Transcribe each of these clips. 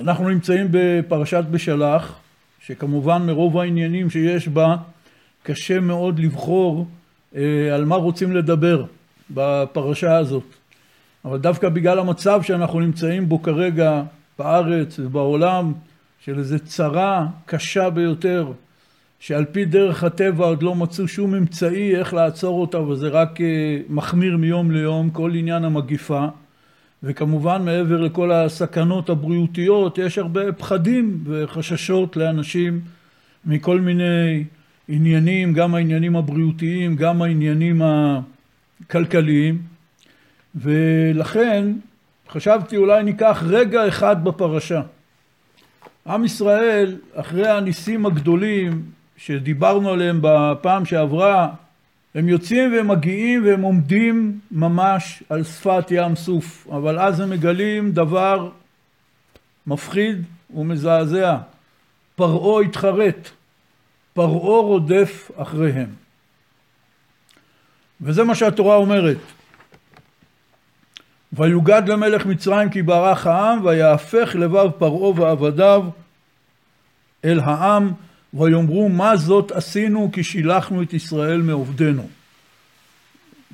אנחנו נמצאים בפרשת בשלח, שכמובן מרוב העניינים שיש בה, קשה מאוד לבחור אה, על מה רוצים לדבר בפרשה הזאת. אבל דווקא בגלל המצב שאנחנו נמצאים בו כרגע בארץ ובעולם, של איזו צרה קשה ביותר, שעל פי דרך הטבע עוד לא מצאו שום אמצעי איך לעצור אותה וזה רק אה, מחמיר מיום ליום, כל עניין המגיפה. וכמובן מעבר לכל הסכנות הבריאותיות יש הרבה פחדים וחששות לאנשים מכל מיני עניינים, גם העניינים הבריאותיים, גם העניינים הכלכליים ולכן חשבתי אולי ניקח רגע אחד בפרשה. עם ישראל אחרי הניסים הגדולים שדיברנו עליהם בפעם שעברה הם יוצאים והם מגיעים והם עומדים ממש על שפת ים סוף, אבל אז הם מגלים דבר מפחיד ומזעזע. פרעה התחרט, פרעה רודף אחריהם. וזה מה שהתורה אומרת. ויוגד למלך מצרים כי ברח העם ויהפך לבב פרעה ועבדיו אל העם ויאמרו מה זאת עשינו כי שילחנו את ישראל מעובדנו.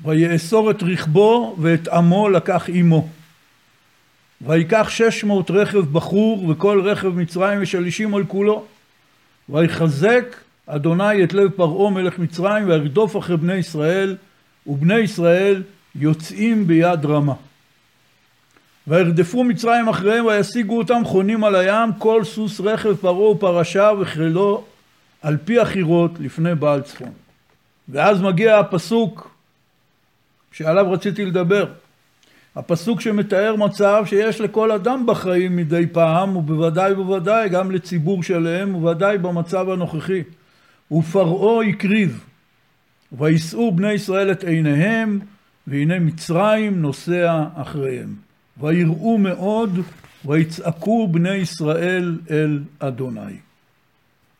ויאסור את רכבו ואת עמו לקח עמו. ויקח שש מאות רכב בחור וכל רכב מצרים ושלישים על כולו. ויחזק אדוני את לב פרעה מלך מצרים וירדוף אחרי בני ישראל ובני ישראל יוצאים ביד רמה. וירדפו מצרים אחריהם וישיגו אותם חונים על הים כל סוס רכב פרעה ופרשה וכללו על פי החירות לפני בעל צפון. ואז מגיע הפסוק שעליו רציתי לדבר. הפסוק שמתאר מצב שיש לכל אדם בחיים מדי פעם ובוודאי ובוודאי גם לציבור שלם ובוודאי במצב הנוכחי. ופרעה הקריב ויישאו בני ישראל את עיניהם והנה מצרים נוסע אחריהם. ויראו מאוד ויצעקו בני ישראל אל אדוני.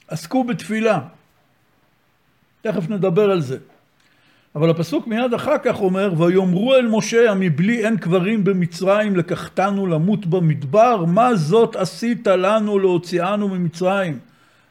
עסקו בתפילה. תכף נדבר על זה. אבל הפסוק מיד אחר כך אומר ויאמרו אל משה המבלי אין קברים במצרים לקחתנו למות במדבר מה זאת עשית לנו להוציאנו ממצרים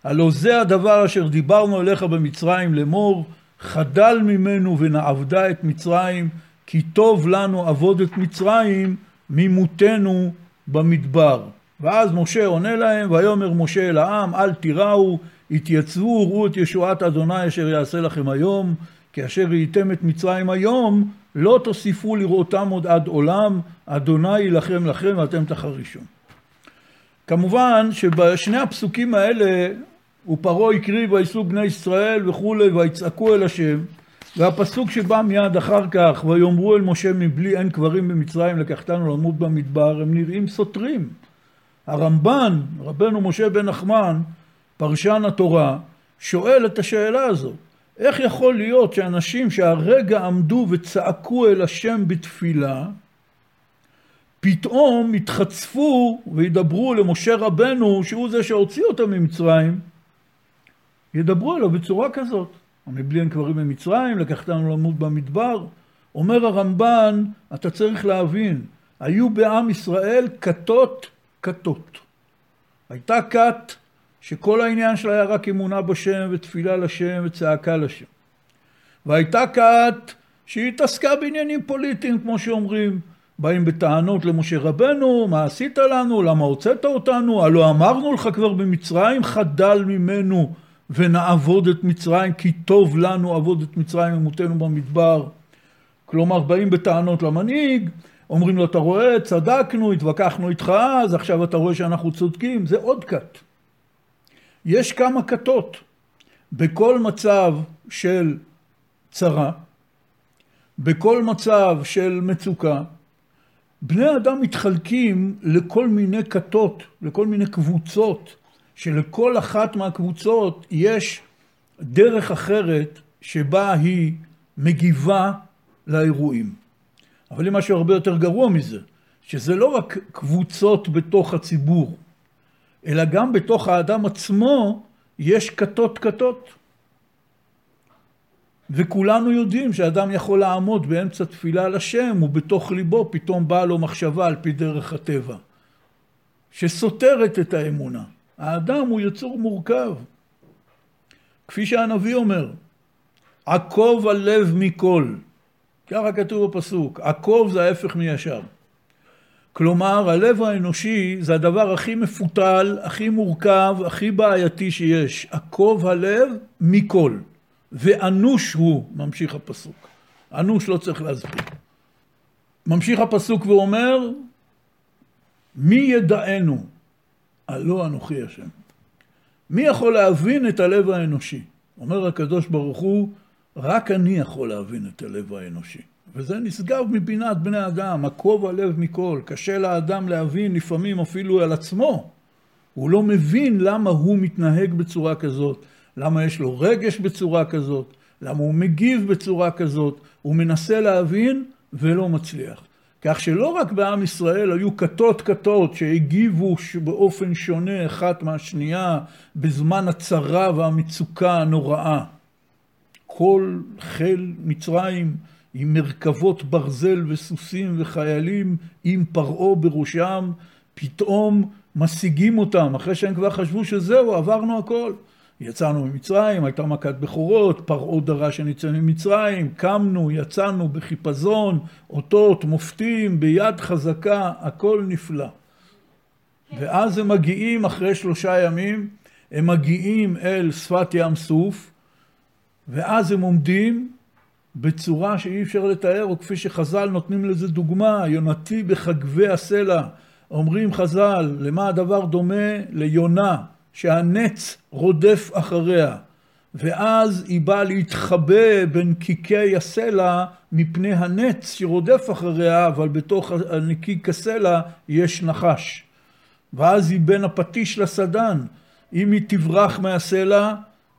הלא זה הדבר אשר דיברנו אליך במצרים לאמור חדל ממנו ונעבדה את מצרים כי טוב לנו עבוד את מצרים ממותנו במדבר. ואז משה עונה להם, ויאמר משה אל העם, אל תיראו, התייצבו, ראו את ישועת אדוני אשר יעשה לכם היום, כי אשר ראיתם את מצרים היום, לא תוסיפו לראותם עוד עד עולם, אדוני יילחם לכם ואתם תחרישון. כמובן שבשני הפסוקים האלה, ופרעה הקריב ויסעו בני ישראל וכולי, ויצעקו אל השם, והפסוק שבא מיד אחר כך, ויאמרו אל משה מבלי אין קברים במצרים לקחתנו למות במדבר, הם נראים סותרים. הרמב"ן, רבנו משה בן נחמן, פרשן התורה, שואל את השאלה הזאת. איך יכול להיות שאנשים שהרגע עמדו וצעקו אל השם בתפילה, פתאום יתחצפו וידברו למשה רבנו, שהוא זה שהוציא אותם ממצרים, ידברו אליו בצורה כזאת. מבלי אין קברים במצרים, לקחתנו למות במדבר. אומר הרמב"ן, אתה צריך להבין, היו בעם ישראל כתות כתות. הייתה כת שכל העניין שלה היה רק אמונה בשם ותפילה לשם וצעקה לשם. והייתה כת שהיא התעסקה בעניינים פוליטיים, כמו שאומרים. באים בטענות למשה רבנו, מה עשית לנו, למה הוצאת אותנו, הלא אמרנו לך כבר במצרים, חדל ממנו ונעבוד את מצרים כי טוב לנו עבוד את מצרים ומותנו במדבר. כלומר באים בטענות למנהיג, אומרים לו אתה רואה צדקנו, התווכחנו איתך אז עכשיו אתה רואה שאנחנו צודקים, זה עוד כת. יש כמה כתות בכל מצב של צרה, בכל מצב של מצוקה, בני אדם מתחלקים לכל מיני כתות, לכל מיני קבוצות שלכל אחת מהקבוצות יש דרך אחרת שבה היא מגיבה לאירועים. אבל יש משהו הרבה יותר גרוע מזה, שזה לא רק קבוצות בתוך הציבור, אלא גם בתוך האדם עצמו יש כתות כתות. וכולנו יודעים שאדם יכול לעמוד באמצע תפילה לשם ובתוך ליבו פתאום באה לו מחשבה על פי דרך הטבע. שסותרת את האמונה. האדם הוא יצור מורכב. כפי שהנביא אומר, עקוב הלב מכל. ככה כתוב בפסוק, עקוב זה ההפך מישר. כלומר, הלב האנושי זה הדבר הכי מפותל, הכי מורכב, הכי בעייתי שיש. עקוב הלב מכל. ואנוש הוא, ממשיך הפסוק. אנוש לא צריך להסביר. ממשיך הפסוק ואומר, מי ידענו? הלא אנוכי השם. מי יכול להבין את הלב האנושי? אומר הקדוש ברוך הוא, רק אני יכול להבין את הלב האנושי. וזה נשגב מבינת בני אדם, עקוב הלב מכל. קשה לאדם להבין לפעמים אפילו על עצמו. הוא לא מבין למה הוא מתנהג בצורה כזאת, למה יש לו רגש בצורה כזאת, למה הוא מגיב בצורה כזאת. הוא מנסה להבין ולא מצליח. כך שלא רק בעם ישראל היו כתות כתות שהגיבו באופן שונה אחת מהשנייה בזמן הצרה והמצוקה הנוראה. כל חיל מצרים עם מרכבות ברזל וסוסים וחיילים עם פרעה בראשם, פתאום משיגים אותם, אחרי שהם כבר חשבו שזהו, עברנו הכל. יצאנו ממצרים, הייתה מכת בכורות, פרעה דרש שנצא ממצרים, קמנו, יצאנו בחיפזון, אותות, מופתים, ביד חזקה, הכל נפלא. ואז הם מגיעים אחרי שלושה ימים, הם מגיעים אל שפת ים סוף, ואז הם עומדים בצורה שאי אפשר לתאר, או כפי שחז"ל נותנים לזה דוגמה, יונתי בחגבי הסלע. אומרים חז"ל, למה הדבר דומה? ליונה, שהנץ רודף אחריה, ואז היא באה להתחבא בין קיקי הסלע מפני הנץ שרודף אחריה, אבל בתוך הנקיק הסלע יש נחש. ואז היא בין הפטיש לסדן. אם היא תברח מהסלע,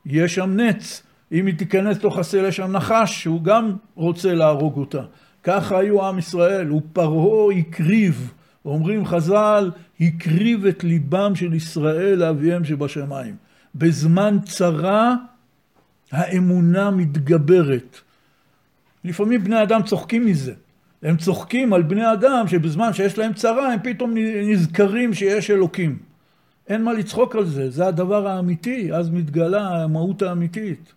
יש שם נץ. אם היא תיכנס לתוך הסלע, יש שם נחש, שהוא גם רוצה להרוג אותה. ככה היו עם ישראל, ופרעה הקריב. אומרים חז"ל, הקריב את ליבם של ישראל לאביהם שבשמיים. בזמן צרה האמונה מתגברת. לפעמים בני אדם צוחקים מזה. הם צוחקים על בני אדם שבזמן שיש להם צרה הם פתאום נזכרים שיש אלוקים. אין מה לצחוק על זה, זה הדבר האמיתי, אז מתגלה המהות האמיתית.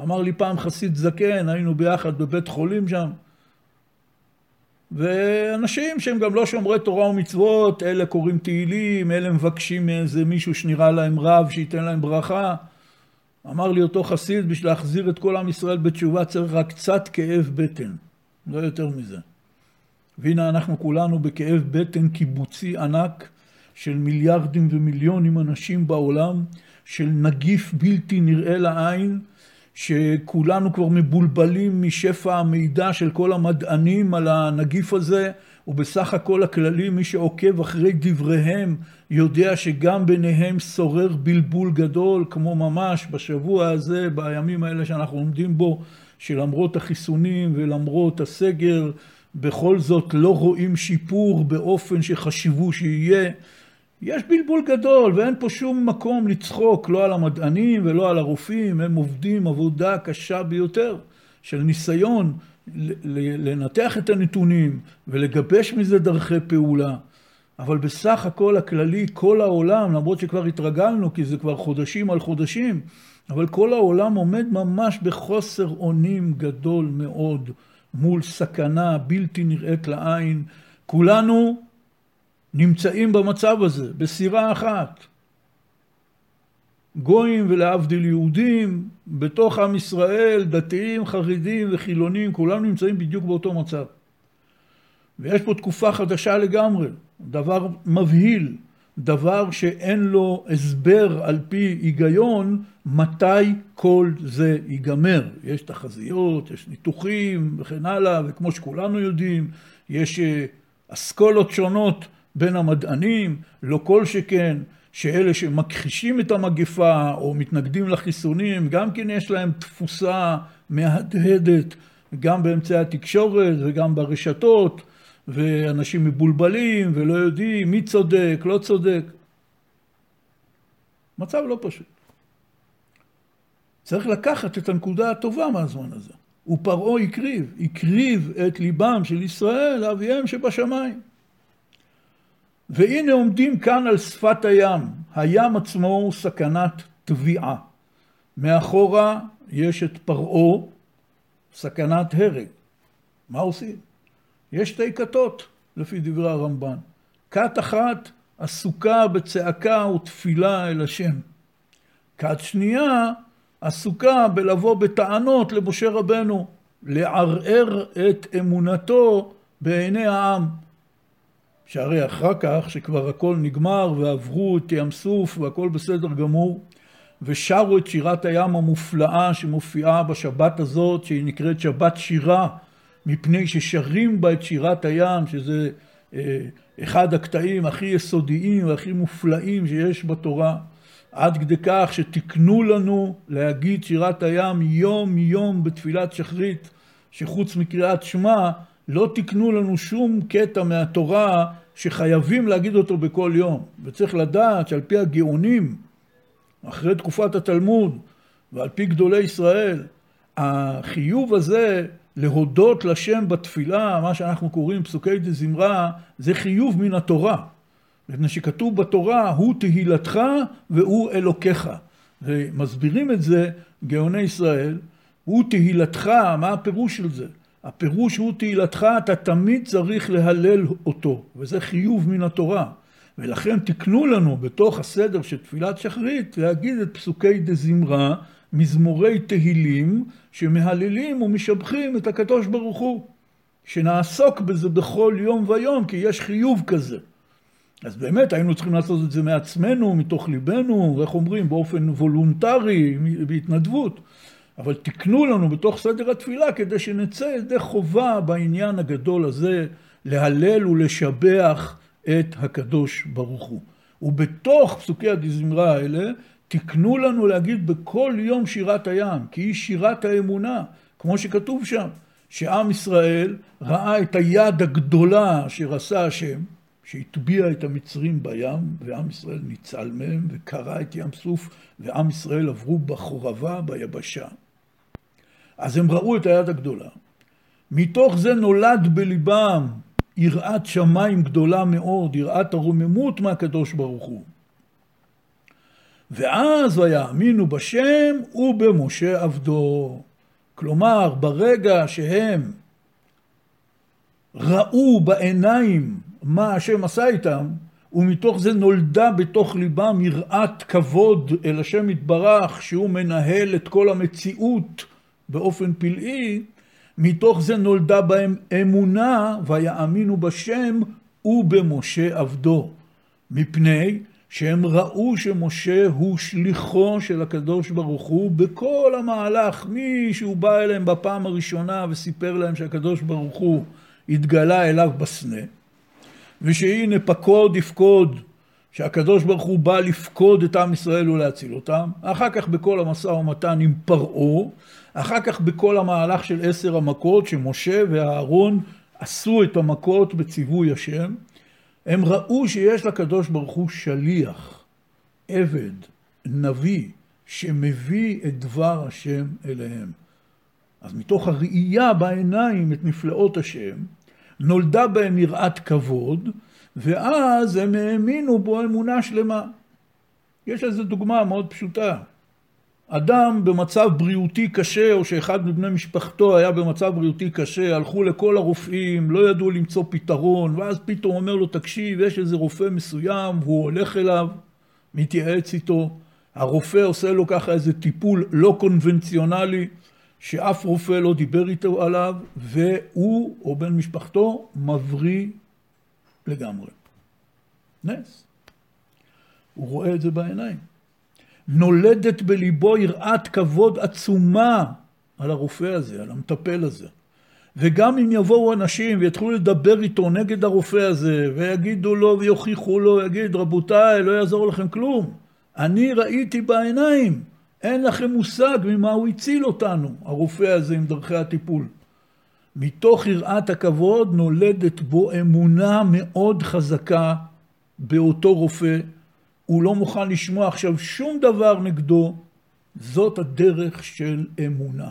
אמר לי פעם חסיד זקן, היינו ביחד בבית חולים שם, ואנשים שהם גם לא שומרי תורה ומצוות, אלה קוראים תהילים, אלה מבקשים מאיזה מישהו שנראה להם רב שייתן להם ברכה. אמר לי אותו חסיד, בשביל להחזיר את כל עם ישראל בתשובה צריך רק קצת כאב בטן, לא יותר מזה. והנה אנחנו כולנו בכאב בטן קיבוצי ענק של מיליארדים ומיליונים אנשים בעולם, של נגיף בלתי נראה לעין, שכולנו כבר מבולבלים משפע המידע של כל המדענים על הנגיף הזה, ובסך הכל הכללי מי שעוקב אחרי דבריהם יודע שגם ביניהם שורר בלבול גדול, כמו ממש בשבוע הזה, בימים האלה שאנחנו עומדים בו, שלמרות החיסונים ולמרות הסגר, בכל זאת לא רואים שיפור באופן שחשבו שיהיה. יש בלבול גדול ואין פה שום מקום לצחוק לא על המדענים ולא על הרופאים, הם עובדים עבודה קשה ביותר של ניסיון לנתח את הנתונים ולגבש מזה דרכי פעולה. אבל בסך הכל הכללי, כל העולם, למרות שכבר התרגלנו, כי זה כבר חודשים על חודשים, אבל כל העולם עומד ממש בחוסר אונים גדול מאוד מול סכנה בלתי נראית לעין. כולנו נמצאים במצב הזה, בסירה אחת. גויים ולהבדיל יהודים, בתוך עם ישראל, דתיים, חרדים וחילונים, כולם נמצאים בדיוק באותו מצב. ויש פה תקופה חדשה לגמרי, דבר מבהיל, דבר שאין לו הסבר על פי היגיון מתי כל זה ייגמר. יש תחזיות, יש ניתוחים וכן הלאה, וכמו שכולנו יודעים, יש אה, אסכולות שונות בין המדענים, לא כל שכן שאלה שמכחישים את המגפה או מתנגדים לחיסונים, גם כן יש להם תפוסה מהדהדת גם באמצעי התקשורת וגם ברשתות, ואנשים מבולבלים ולא יודעים מי צודק, לא צודק. מצב לא פשוט. צריך לקחת את הנקודה הטובה מהזמן הזה. ופרעה הקריב, הקריב את ליבם של ישראל לאביהם שבשמיים. והנה עומדים כאן על שפת הים, הים עצמו הוא סכנת טביעה. מאחורה יש את פרעה, סכנת הרג. מה עושים? יש שתי כתות, לפי דברי הרמב"ן. כת אחת עסוקה בצעקה ותפילה אל השם. כת שנייה עסוקה בלבוא בטענות למשה רבנו, לערער את אמונתו בעיני העם. שהרי אחר כך, שכבר הכל נגמר ועברו את ים סוף והכל בסדר גמור, ושרו את שירת הים המופלאה שמופיעה בשבת הזאת, שהיא נקראת שבת שירה, מפני ששרים בה את שירת הים, שזה אה, אחד הקטעים הכי יסודיים והכי מופלאים שיש בתורה, עד כדי כך שתיקנו לנו להגיד שירת הים יום יום בתפילת שחרית, שחוץ מקריאת שמע לא תיקנו לנו שום קטע מהתורה שחייבים להגיד אותו בכל יום. וצריך לדעת שעל פי הגאונים, אחרי תקופת התלמוד ועל פי גדולי ישראל, החיוב הזה להודות לשם בתפילה, מה שאנחנו קוראים פסוקי דה זמרה, זה חיוב מן התורה. מפני שכתוב בתורה, הוא תהילתך והוא אלוקיך. ומסבירים את זה גאוני ישראל, הוא תהילתך, מה הפירוש של זה? הפירוש הוא תהילתך, אתה תמיד צריך להלל אותו, וזה חיוב מן התורה. ולכן תקנו לנו בתוך הסדר של תפילת שחרית להגיד את פסוקי דה זמרה, מזמורי תהילים, שמהללים ומשבחים את הקדוש ברוך הוא. שנעסוק בזה בכל יום ויום, כי יש חיוב כזה. אז באמת היינו צריכים לעשות את זה מעצמנו, מתוך ליבנו, ואיך אומרים, באופן וולונטרי, בהתנדבות. אבל תקנו לנו בתוך סדר התפילה כדי שנצא ידי חובה בעניין הגדול הזה להלל ולשבח את הקדוש ברוך הוא. ובתוך פסוקי הדזמרה האלה תקנו לנו להגיד בכל יום שירת הים, כי היא שירת האמונה, כמו שכתוב שם, שעם ישראל ראה את היד הגדולה אשר עשה השם, שהטביע את המצרים בים, ועם ישראל ניצל מהם, וקרע את ים סוף, ועם ישראל עברו בחורבה, ביבשה. אז הם ראו את היד הגדולה. מתוך זה נולד בליבם יראת שמיים גדולה מאוד, יראת הרוממות מהקדוש ברוך הוא. ואז ויאמינו בשם ובמשה עבדו. כלומר, ברגע שהם ראו בעיניים מה השם עשה איתם, ומתוך זה נולדה בתוך ליבם יראת כבוד אל השם יתברך, שהוא מנהל את כל המציאות באופן פלאי, מתוך זה נולדה בהם אמונה, ויאמינו בשם ובמשה עבדו. מפני שהם ראו שמשה הוא שליחו של הקדוש ברוך הוא בכל המהלך, שהוא בא אליהם בפעם הראשונה וסיפר להם שהקדוש ברוך הוא התגלה אליו בסנה, ושהנה פקוד יפקוד, שהקדוש ברוך הוא בא לפקוד את עם ישראל ולהציל אותם, אחר כך בכל המשא ומתן עם פרעה, אחר כך בכל המהלך של עשר המכות שמשה ואהרון עשו את המכות בציווי השם, הם ראו שיש לקדוש ברוך הוא שליח, עבד, נביא, שמביא את דבר השם אליהם. אז מתוך הראייה בעיניים את נפלאות השם, נולדה בהם יראת כבוד, ואז הם האמינו בו אמונה שלמה. יש לזה דוגמה מאוד פשוטה. אדם במצב בריאותי קשה, או שאחד מבני משפחתו היה במצב בריאותי קשה, הלכו לכל הרופאים, לא ידעו למצוא פתרון, ואז פתאום אומר לו, תקשיב, יש איזה רופא מסוים, הוא הולך אליו, מתייעץ איתו, הרופא עושה לו ככה איזה טיפול לא קונבנציונלי, שאף רופא לא דיבר איתו עליו, והוא, או בן משפחתו, מבריא לגמרי. נס. הוא רואה את זה בעיניים. נולדת בליבו יראת כבוד עצומה על הרופא הזה, על המטפל הזה. וגם אם יבואו אנשים ויתחילו לדבר איתו נגד הרופא הזה, ויגידו לו ויוכיחו לו, יגיד, רבותיי, לא יעזור לכם כלום. אני ראיתי בעיניים, אין לכם מושג ממה הוא הציל אותנו, הרופא הזה עם דרכי הטיפול. מתוך יראת הכבוד נולדת בו אמונה מאוד חזקה באותו רופא, הוא לא מוכן לשמוע עכשיו שום דבר נגדו, זאת הדרך של אמונה.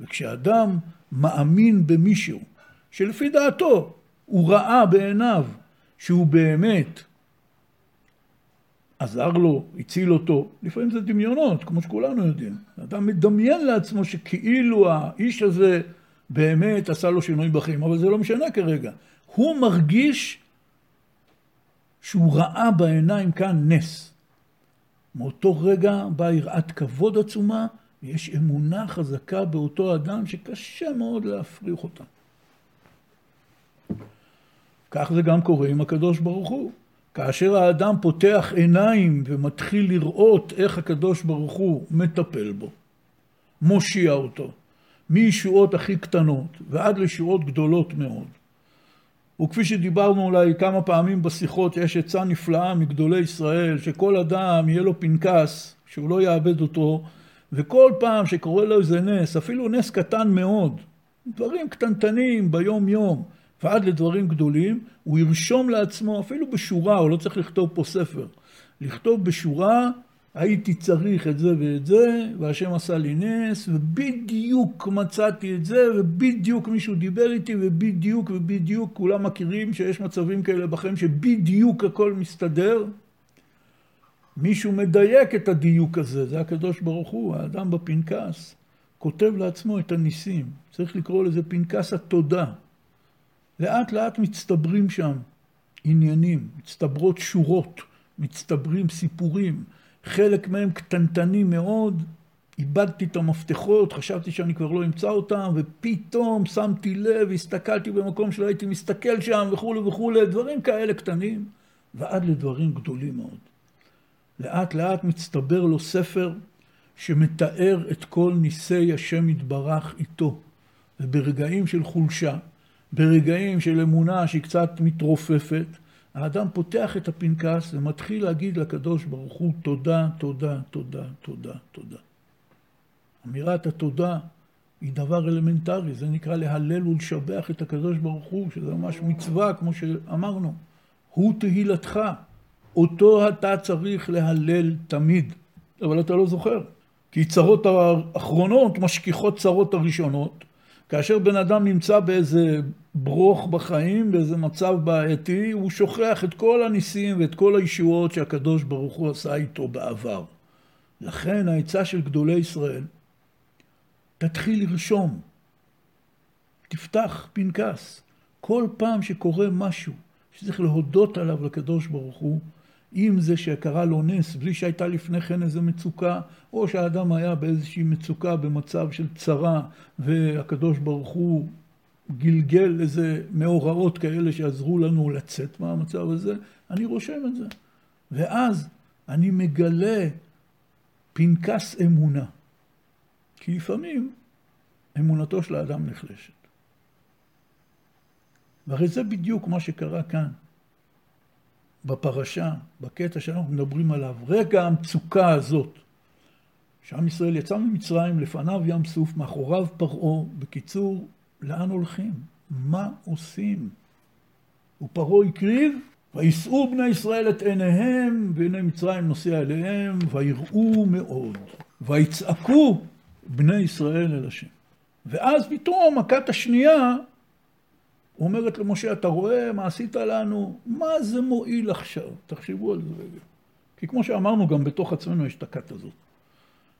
וכשאדם מאמין במישהו, שלפי דעתו הוא ראה בעיניו, שהוא באמת עזר לו, הציל אותו, לפעמים זה דמיונות, כמו שכולנו יודעים. אדם מדמיין לעצמו שכאילו האיש הזה באמת עשה לו שינוי בחיים, אבל זה לא משנה כרגע. הוא מרגיש שהוא ראה בעיניים כאן נס. מאותו רגע באה יראת כבוד עצומה, ויש אמונה חזקה באותו אדם שקשה מאוד להפריך אותה. כך זה גם קורה עם הקדוש ברוך הוא. כאשר האדם פותח עיניים ומתחיל לראות איך הקדוש ברוך הוא מטפל בו, מושיע אותו, מישועות הכי קטנות ועד לישועות גדולות מאוד. וכפי שדיברנו אולי כמה פעמים בשיחות, יש עצה נפלאה מגדולי ישראל, שכל אדם יהיה לו פנקס, שהוא לא יאבד אותו, וכל פעם שקורה לו איזה נס, אפילו נס קטן מאוד, דברים קטנטנים ביום יום, ועד לדברים גדולים, הוא ירשום לעצמו, אפילו בשורה, הוא לא צריך לכתוב פה ספר, לכתוב בשורה, הייתי צריך את זה ואת זה, והשם עשה לי נס, ובדיוק מצאתי את זה, ובדיוק מישהו דיבר איתי, ובדיוק ובדיוק, כולם מכירים שיש מצבים כאלה בחיים שבדיוק הכל מסתדר. מישהו מדייק את הדיוק הזה, זה הקדוש ברוך הוא, האדם בפנקס, כותב לעצמו את הניסים. צריך לקרוא לזה פנקס התודה. לאט לאט מצטברים שם עניינים, מצטברות שורות, מצטברים סיפורים, חלק מהם קטנטנים מאוד, איבדתי את המפתחות, חשבתי שאני כבר לא אמצא אותם, ופתאום שמתי לב, הסתכלתי במקום שלא הייתי מסתכל שם, וכולי וכולי, דברים כאלה קטנים, ועד לדברים גדולים מאוד. לאט לאט מצטבר לו ספר שמתאר את כל ניסי השם יתברך איתו. וברגעים של חולשה, ברגעים של אמונה שהיא קצת מתרופפת, האדם פותח את הפנקס ומתחיל להגיד לקדוש ברוך הוא תודה, תודה, תודה, תודה, תודה. אמירת התודה היא דבר אלמנטרי, זה נקרא להלל ולשבח את הקדוש ברוך הוא, שזה ממש מצווה, כמו שאמרנו. הוא תהילתך, אותו אתה צריך להלל תמיד, אבל אתה לא זוכר. כי צרות האחרונות משכיחות צרות הראשונות, כאשר בן אדם נמצא באיזה ברוך בחיים, באיזה מצב בעייתי, הוא שוכח את כל הניסים ואת כל הישועות שהקדוש ברוך הוא עשה איתו בעבר. לכן העצה של גדולי ישראל, תתחיל לרשום, תפתח פנקס. כל פעם שקורה משהו שצריך להודות עליו לקדוש ברוך הוא, אם זה שקרה לו נס בלי שהייתה לפני כן איזו מצוקה, או שהאדם היה באיזושהי מצוקה במצב של צרה, והקדוש ברוך הוא גלגל איזה מאורעות כאלה שעזרו לנו לצאת מהמצב הזה, אני רושם את זה. ואז אני מגלה פנקס אמונה. כי לפעמים אמונתו של האדם נחלשת. והרי זה בדיוק מה שקרה כאן. בפרשה, בקטע שאנחנו מדברים עליו, רגע המצוקה הזאת, שעם ישראל יצא ממצרים, לפניו ים סוף, מאחוריו פרעה, בקיצור, לאן הולכים? מה עושים? ופרעה הקריב, וישאו בני ישראל את עיניהם, והנה מצרים נוסע אליהם, ויראו מאוד, ויצעקו בני ישראל אל השם. ואז פתאום, הכת השנייה, אומרת למשה, אתה רואה מה עשית לנו? מה זה מועיל עכשיו? תחשבו על זה רגע. כי כמו שאמרנו, גם בתוך עצמנו יש את הכת הזאת.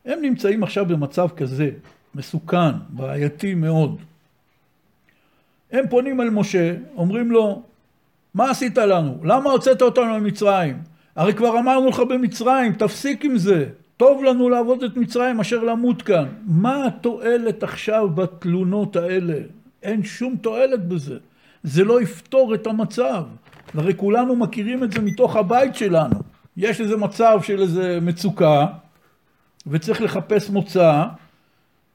הם נמצאים עכשיו במצב כזה, מסוכן, בעייתי מאוד. הם פונים אל משה, אומרים לו, מה עשית לנו? למה הוצאת אותנו ממצרים? הרי כבר אמרנו לך במצרים, תפסיק עם זה. טוב לנו לעבוד את מצרים אשר למות כאן. מה התועלת עכשיו בתלונות האלה? אין שום תועלת בזה. זה לא יפתור את המצב. הרי כולנו מכירים את זה מתוך הבית שלנו. יש איזה מצב של איזה מצוקה, וצריך לחפש מוצא,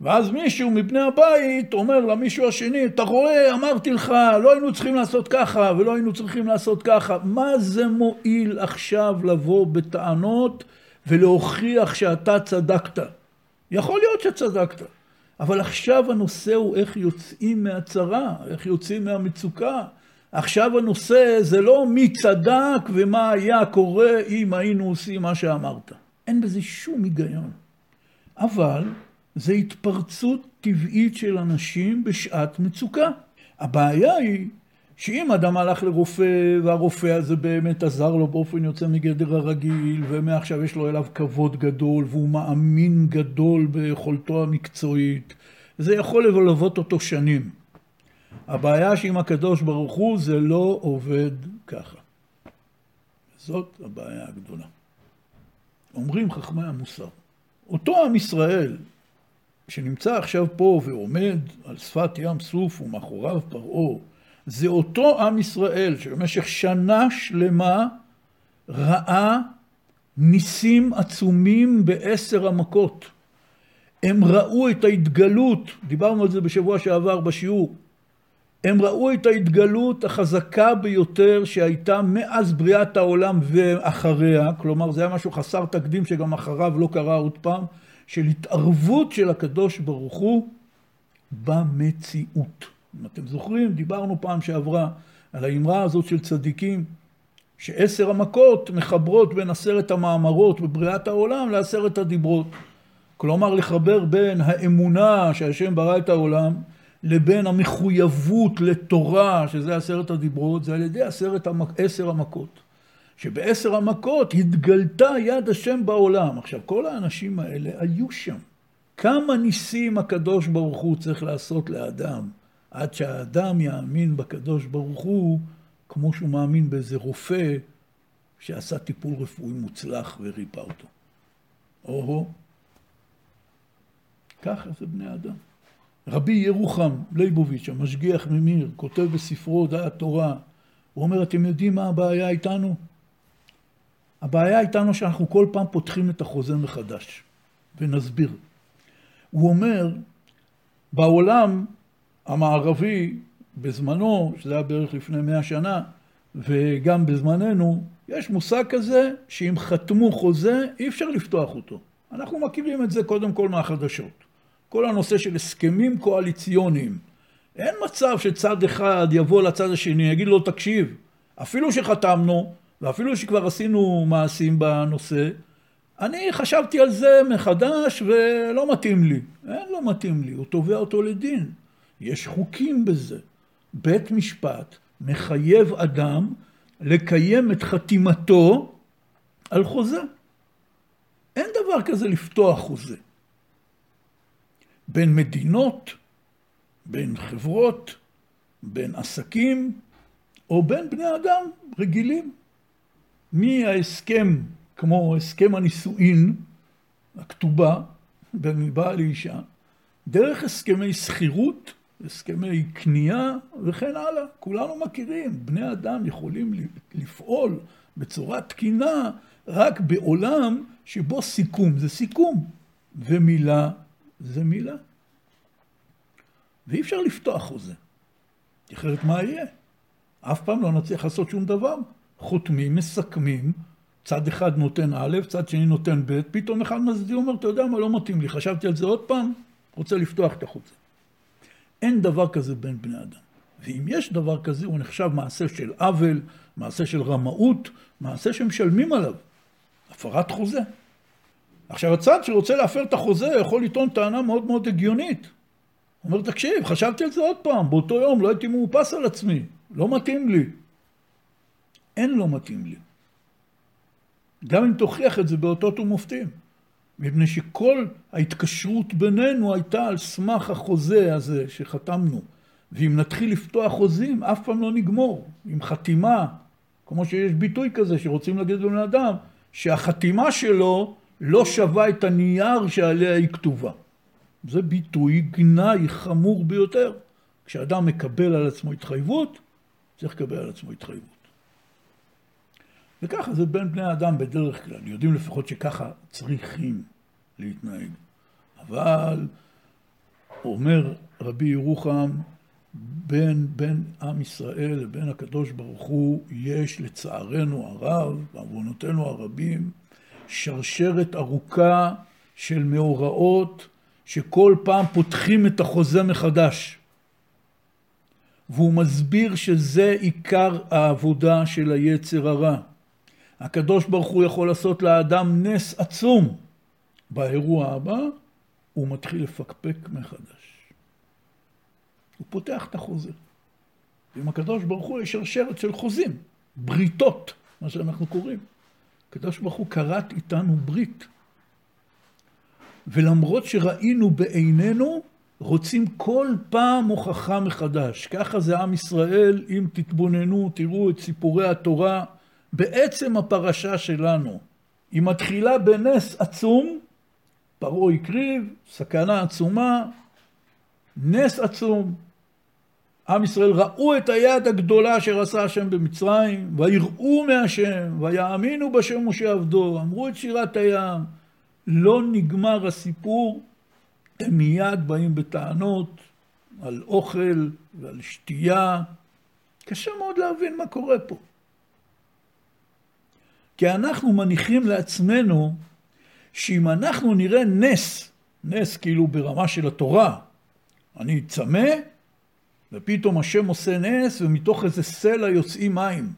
ואז מישהו מבני הבית אומר למישהו השני, אתה רואה, אמרתי לך, לא היינו צריכים לעשות ככה, ולא היינו צריכים לעשות ככה. מה זה מועיל עכשיו לבוא בטענות ולהוכיח שאתה צדקת? יכול להיות שצדקת. אבל עכשיו הנושא הוא איך יוצאים מהצרה, איך יוצאים מהמצוקה. עכשיו הנושא זה לא מי צדק ומה היה קורה אם היינו עושים מה שאמרת. אין בזה שום היגיון. אבל זה התפרצות טבעית של אנשים בשעת מצוקה. הבעיה היא שאם אדם הלך לרופא והרופא הזה באמת עזר לו באופן יוצא מגדר הרגיל ומעכשיו יש לו אליו כבוד גדול והוא מאמין גדול ביכולתו המקצועית זה יכול ללוות אותו שנים. הבעיה שעם הקדוש ברוך הוא זה לא עובד ככה. זאת הבעיה הגדולה. אומרים חכמי המוסר, אותו עם ישראל שנמצא עכשיו פה ועומד על שפת ים סוף ומאחוריו פרעה, זה אותו עם ישראל שבמשך שנה שלמה ראה ניסים עצומים בעשר המכות. הם ראו את ההתגלות, דיברנו על זה בשבוע שעבר בשיעור, הם ראו את ההתגלות החזקה ביותר שהייתה מאז בריאת העולם ואחריה, כלומר זה היה משהו חסר תקדים שגם אחריו לא קרה עוד פעם, של התערבות של הקדוש ברוך הוא במציאות. אם אתם זוכרים, דיברנו פעם שעברה על האמרה הזאת של צדיקים, שעשר המכות מחברות בין עשרת המאמרות בבריאת העולם לעשרת הדיברות. כלומר לחבר בין האמונה שהשם ברא את העולם לבין המחויבות לתורה, שזה עשרת הדיברות, זה על ידי עשרת המק... עשר המכות. שבעשר המכות התגלתה יד השם בעולם. עכשיו, כל האנשים האלה היו שם. כמה ניסים הקדוש ברוך הוא צריך לעשות לאדם, עד שהאדם יאמין בקדוש ברוך הוא, כמו שהוא מאמין באיזה רופא שעשה טיפול רפואי מוצלח וריפא אותו. או-הו. ככה זה בני אדם. רבי ירוחם ליבוביץ', המשגיח ממיר, כותב בספרו דעת תורה, הוא אומר, אתם יודעים מה הבעיה איתנו? הבעיה איתנו שאנחנו כל פעם פותחים את החוזה מחדש, ונסביר. הוא אומר, בעולם המערבי, בזמנו, שזה היה בערך לפני מאה שנה, וגם בזמננו, יש מושג כזה שאם חתמו חוזה, אי אפשר לפתוח אותו. אנחנו מכירים את זה קודם כל מהחדשות. כל הנושא של הסכמים קואליציוניים. אין מצב שצד אחד יבוא לצד השני, יגיד לו, תקשיב, אפילו שחתמנו, ואפילו שכבר עשינו מעשים בנושא, אני חשבתי על זה מחדש ולא מתאים לי. אין, לא מתאים לי, הוא תובע אותו לדין. יש חוקים בזה. בית משפט מחייב אדם לקיים את חתימתו על חוזה. אין דבר כזה לפתוח חוזה. בין מדינות, בין חברות, בין עסקים, או בין בני אדם רגילים. מההסכם, כמו הסכם הנישואין, הכתובה, בין מבעל לאישה, דרך הסכמי שכירות, הסכמי קנייה וכן הלאה. כולנו מכירים, בני אדם יכולים לפעול בצורה תקינה רק בעולם שבו סיכום זה סיכום ומילה זה מילה. ואי אפשר לפתוח חוזה. אחרת מה יהיה? אף פעם לא נצליח לעשות שום דבר. חותמים, מסכמים, צד אחד נותן א', צד שני נותן ב', פתאום אחד מצדיע אומר, אתה יודע מה, לא מתאים לי, חשבתי על זה עוד פעם, רוצה לפתוח את החוזה. אין דבר כזה בין בני אדם. ואם יש דבר כזה, הוא נחשב מעשה של עוול, מעשה של רמאות, מעשה שמשלמים עליו. הפרת חוזה. עכשיו, הצד שרוצה להפר את החוזה יכול לטעון טענה מאוד מאוד הגיונית. הוא אומר, תקשיב, חשבתי על זה עוד פעם, באותו יום לא הייתי מאופס על עצמי, לא מתאים לי. אין לא מתאים לי. גם אם תוכיח את זה באותות ומופתים. מפני שכל ההתקשרות בינינו הייתה על סמך החוזה הזה שחתמנו. ואם נתחיל לפתוח חוזים, אף פעם לא נגמור. עם חתימה, כמו שיש ביטוי כזה שרוצים להגיד לבן אדם, שהחתימה שלו לא שווה את הנייר שעליה היא כתובה. זה ביטוי גנאי חמור ביותר. כשאדם מקבל על עצמו התחייבות, צריך לקבל על עצמו התחייבות. וככה זה בין בני אדם בדרך כלל, יודעים לפחות שככה צריכים להתנהג. אבל אומר רבי ירוחם, בין, בין עם ישראל לבין הקדוש ברוך הוא יש לצערנו הרב, בעוונותינו הרבים, שרשרת ארוכה של מאורעות שכל פעם פותחים את החוזה מחדש. והוא מסביר שזה עיקר העבודה של היצר הרע. הקדוש ברוך הוא יכול לעשות לאדם נס עצום. באירוע הבא הוא מתחיל לפקפק מחדש. הוא פותח את החוזה. ועם הקדוש ברוך הוא יש שרשרת של חוזים, בריתות, מה שאנחנו קוראים. הקדוש ברוך הוא כרת איתנו ברית. ולמרות שראינו בעינינו, רוצים כל פעם הוכחה מחדש. ככה זה עם ישראל, אם תתבוננו, תראו את סיפורי התורה, בעצם הפרשה שלנו. היא מתחילה בנס עצום, פרעה הקריב, סכנה עצומה, נס עצום. עם ישראל ראו את היד הגדולה אשר עשה השם במצרים, ויראו מהשם, ויאמינו בשם משה עבדו, אמרו את שירת הים. לא נגמר הסיפור, הם מיד באים בטענות על אוכל ועל שתייה. קשה מאוד להבין מה קורה פה. כי אנחנו מניחים לעצמנו שאם אנחנו נראה נס, נס כאילו ברמה של התורה, אני צמא, ופתאום השם עושה נס, ומתוך איזה סלע יוצאים מים.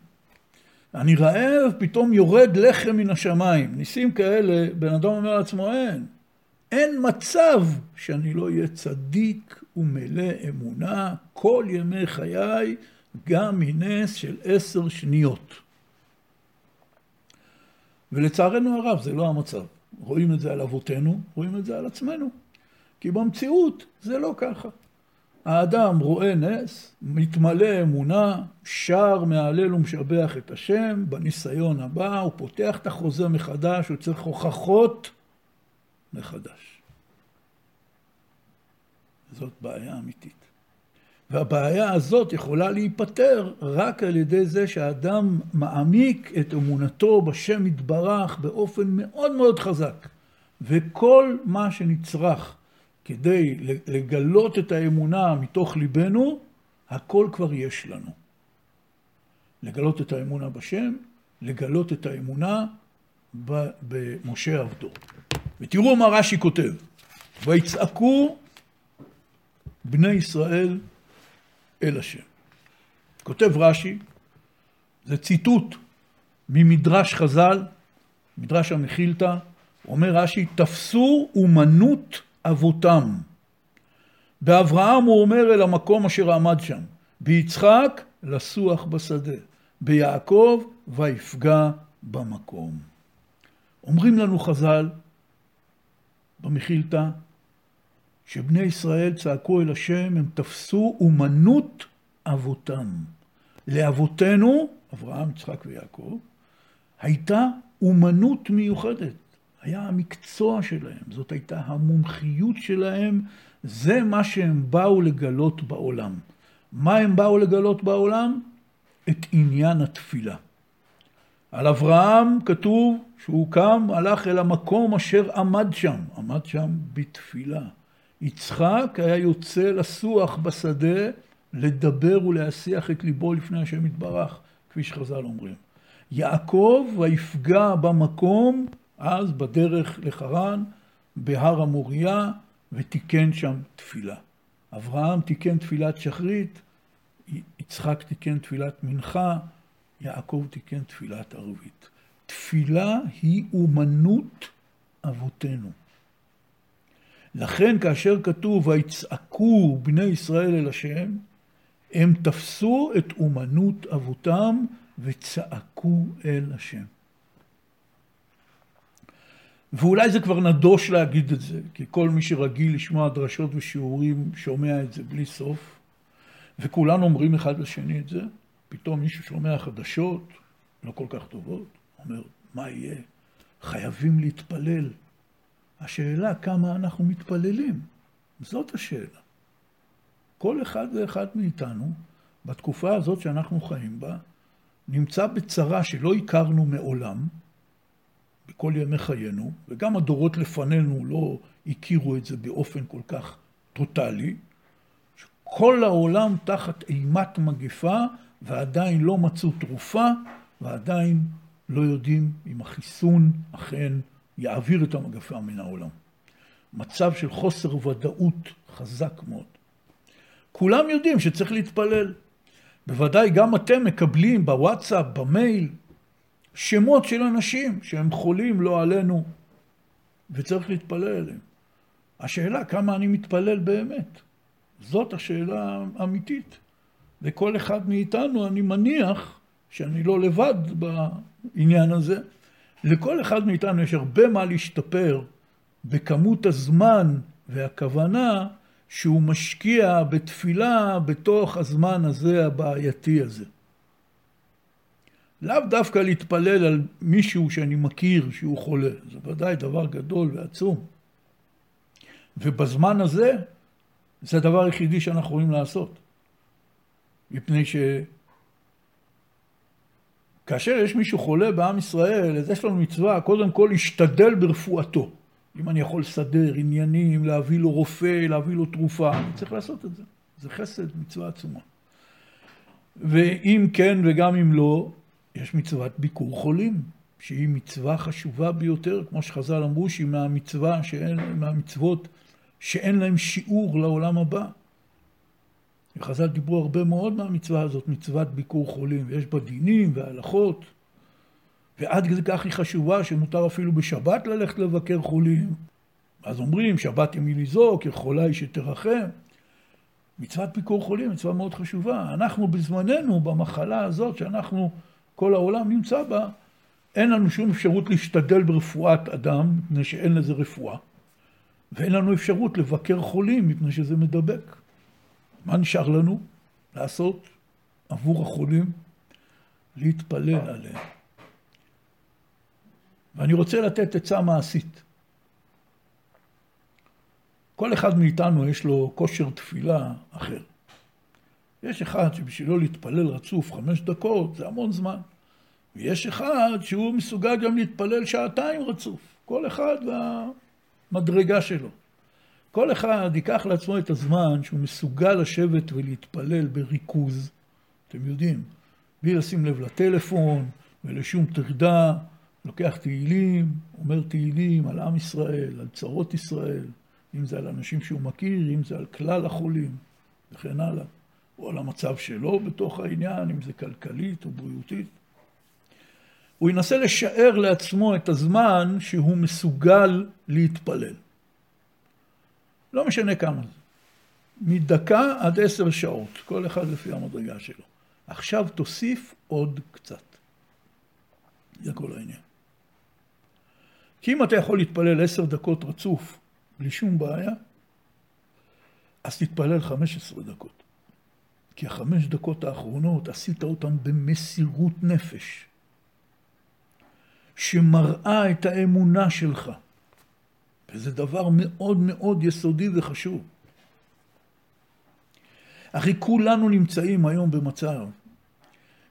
אני רעב, פתאום יורד לחם מן השמיים. ניסים כאלה, בן אדם אומר לעצמו, אין. אין מצב שאני לא אהיה צדיק ומלא אמונה כל ימי חיי, גם מנס של עשר שניות. ולצערנו הרב, זה לא המצב. רואים את זה על אבותינו, רואים את זה על עצמנו. כי במציאות זה לא ככה. האדם רואה נס, מתמלא אמונה, שר, מהלל ומשבח את השם, בניסיון הבא הוא פותח את החוזה מחדש, הוא צריך הוכחות מחדש. זאת בעיה אמיתית. והבעיה הזאת יכולה להיפתר רק על ידי זה שהאדם מעמיק את אמונתו בשם יתברך באופן מאוד מאוד חזק. וכל מה שנצרך כדי לגלות את האמונה מתוך ליבנו, הכל כבר יש לנו. לגלות את האמונה בשם, לגלות את האמונה במשה עבדו. ותראו מה רש"י כותב, ויצעקו בני ישראל אל השם. כותב רש"י, זה ציטוט ממדרש חז"ל, מדרש המכילתא, אומר רש"י, תפסו אומנות אבותם. באברהם הוא אומר אל המקום אשר עמד שם, ביצחק לסוח בשדה, ביעקב ויפגע במקום. אומרים לנו חז"ל במכילתא, שבני ישראל צעקו אל השם, הם תפסו אומנות אבותם. לאבותינו, אברהם, יצחק ויעקב, הייתה אומנות מיוחדת. היה המקצוע שלהם, זאת הייתה המומחיות שלהם, זה מה שהם באו לגלות בעולם. מה הם באו לגלות בעולם? את עניין התפילה. על אברהם כתוב שהוא קם, הלך אל המקום אשר עמד שם, עמד שם בתפילה. יצחק היה יוצא לסוח בשדה, לדבר ולהסיח את ליבו לפני השם יתברך, כפי שחז"ל אומרים. יעקב ויפגע במקום אז בדרך לחרן, בהר המוריה, ותיקן שם תפילה. אברהם תיקן תפילת שחרית, יצחק תיקן תפילת מנחה, יעקב תיקן תפילת ערבית. תפילה היא אומנות אבותינו. לכן כאשר כתוב ויצעקו בני ישראל אל השם, הם תפסו את אומנות אבותם וצעקו אל השם. ואולי זה כבר נדוש להגיד את זה, כי כל מי שרגיל לשמוע דרשות ושיעורים שומע את זה בלי סוף, וכולנו אומרים אחד לשני את זה, פתאום מישהו שומע חדשות לא כל כך טובות, אומר, מה יהיה? חייבים להתפלל. השאלה כמה אנחנו מתפללים, זאת השאלה. כל אחד ואחד מאיתנו, בתקופה הזאת שאנחנו חיים בה, נמצא בצרה שלא הכרנו מעולם, בכל ימי חיינו, וגם הדורות לפנינו לא הכירו את זה באופן כל כך טוטאלי, שכל העולם תחת אימת מגפה ועדיין לא מצאו תרופה ועדיין לא יודעים אם החיסון אכן יעביר את המגפה מן העולם. מצב של חוסר ודאות חזק מאוד. כולם יודעים שצריך להתפלל. בוודאי גם אתם מקבלים בוואטסאפ, במייל, שמות של אנשים שהם חולים לא עלינו, וצריך להתפלל אליהם. השאלה כמה אני מתפלל באמת, זאת השאלה האמיתית. וכל אחד מאיתנו, אני מניח שאני לא לבד בעניין הזה, לכל אחד מאיתנו יש הרבה מה להשתפר בכמות הזמן והכוונה שהוא משקיע בתפילה בתוך הזמן הזה הבעייתי הזה. לאו דווקא להתפלל על מישהו שאני מכיר שהוא חולה, זה ודאי דבר גדול ועצום. ובזמן הזה, זה הדבר היחידי שאנחנו יכולים לעשות. מפני שכאשר יש מישהו חולה בעם ישראל, אז יש לנו מצווה קודם כל להשתדל ברפואתו. אם אני יכול לסדר עניינים, להביא לו רופא, להביא לו תרופה, אני צריך לעשות את זה. זה חסד, מצווה עצומה. ואם כן וגם אם לא, יש מצוות ביקור חולים, שהיא מצווה חשובה ביותר, כמו שחז"ל אמרו, שהיא מהמצווה שאין, מהמצוות שאין להם שיעור לעולם הבא. וחז"ל דיברו הרבה מאוד מהמצווה הזאת, מצוות ביקור חולים, ויש בה דינים והלכות, ועד כדי כך היא חשובה שמותר אפילו בשבת ללכת לבקר חולים. אז אומרים, שבת ימי לזעוק, יכולה היא שתרחם. מצוות ביקור חולים, מצווה מאוד חשובה. אנחנו בזמננו, במחלה הזאת שאנחנו, כל העולם נמצא בה, אין לנו שום אפשרות להשתדל ברפואת אדם, מפני שאין לזה רפואה, ואין לנו אפשרות לבקר חולים, מפני שזה מדבק. מה נשאר לנו לעשות עבור החולים? להתפלל עליהם. ואני רוצה לתת עצה מעשית. כל אחד מאיתנו יש לו כושר תפילה אחר. יש אחד שבשבילו להתפלל רצוף חמש דקות זה המון זמן. ויש אחד שהוא מסוגל גם להתפלל שעתיים רצוף. כל אחד והמדרגה שלו. כל אחד ייקח לעצמו את הזמן שהוא מסוגל לשבת ולהתפלל בריכוז, אתם יודעים, בלי לשים לב לטלפון ולשום טרדה, לוקח תהילים, אומר תהילים על עם ישראל, על צרות ישראל, אם זה על אנשים שהוא מכיר, אם זה על כלל החולים וכן הלאה, או על המצב שלו בתוך העניין, אם זה כלכלית או בריאותית. הוא ינסה לשער לעצמו את הזמן שהוא מסוגל להתפלל. לא משנה כמה זה. מדקה עד עשר שעות, כל אחד לפי המדרגה שלו. עכשיו תוסיף עוד קצת. זה כל העניין. כי אם אתה יכול להתפלל עשר דקות רצוף בלי שום בעיה, אז תתפלל חמש עשרה דקות. כי החמש דקות האחרונות עשית אותן במסירות נפש, שמראה את האמונה שלך. וזה דבר מאוד מאוד יסודי וחשוב. הרי כולנו נמצאים היום במצב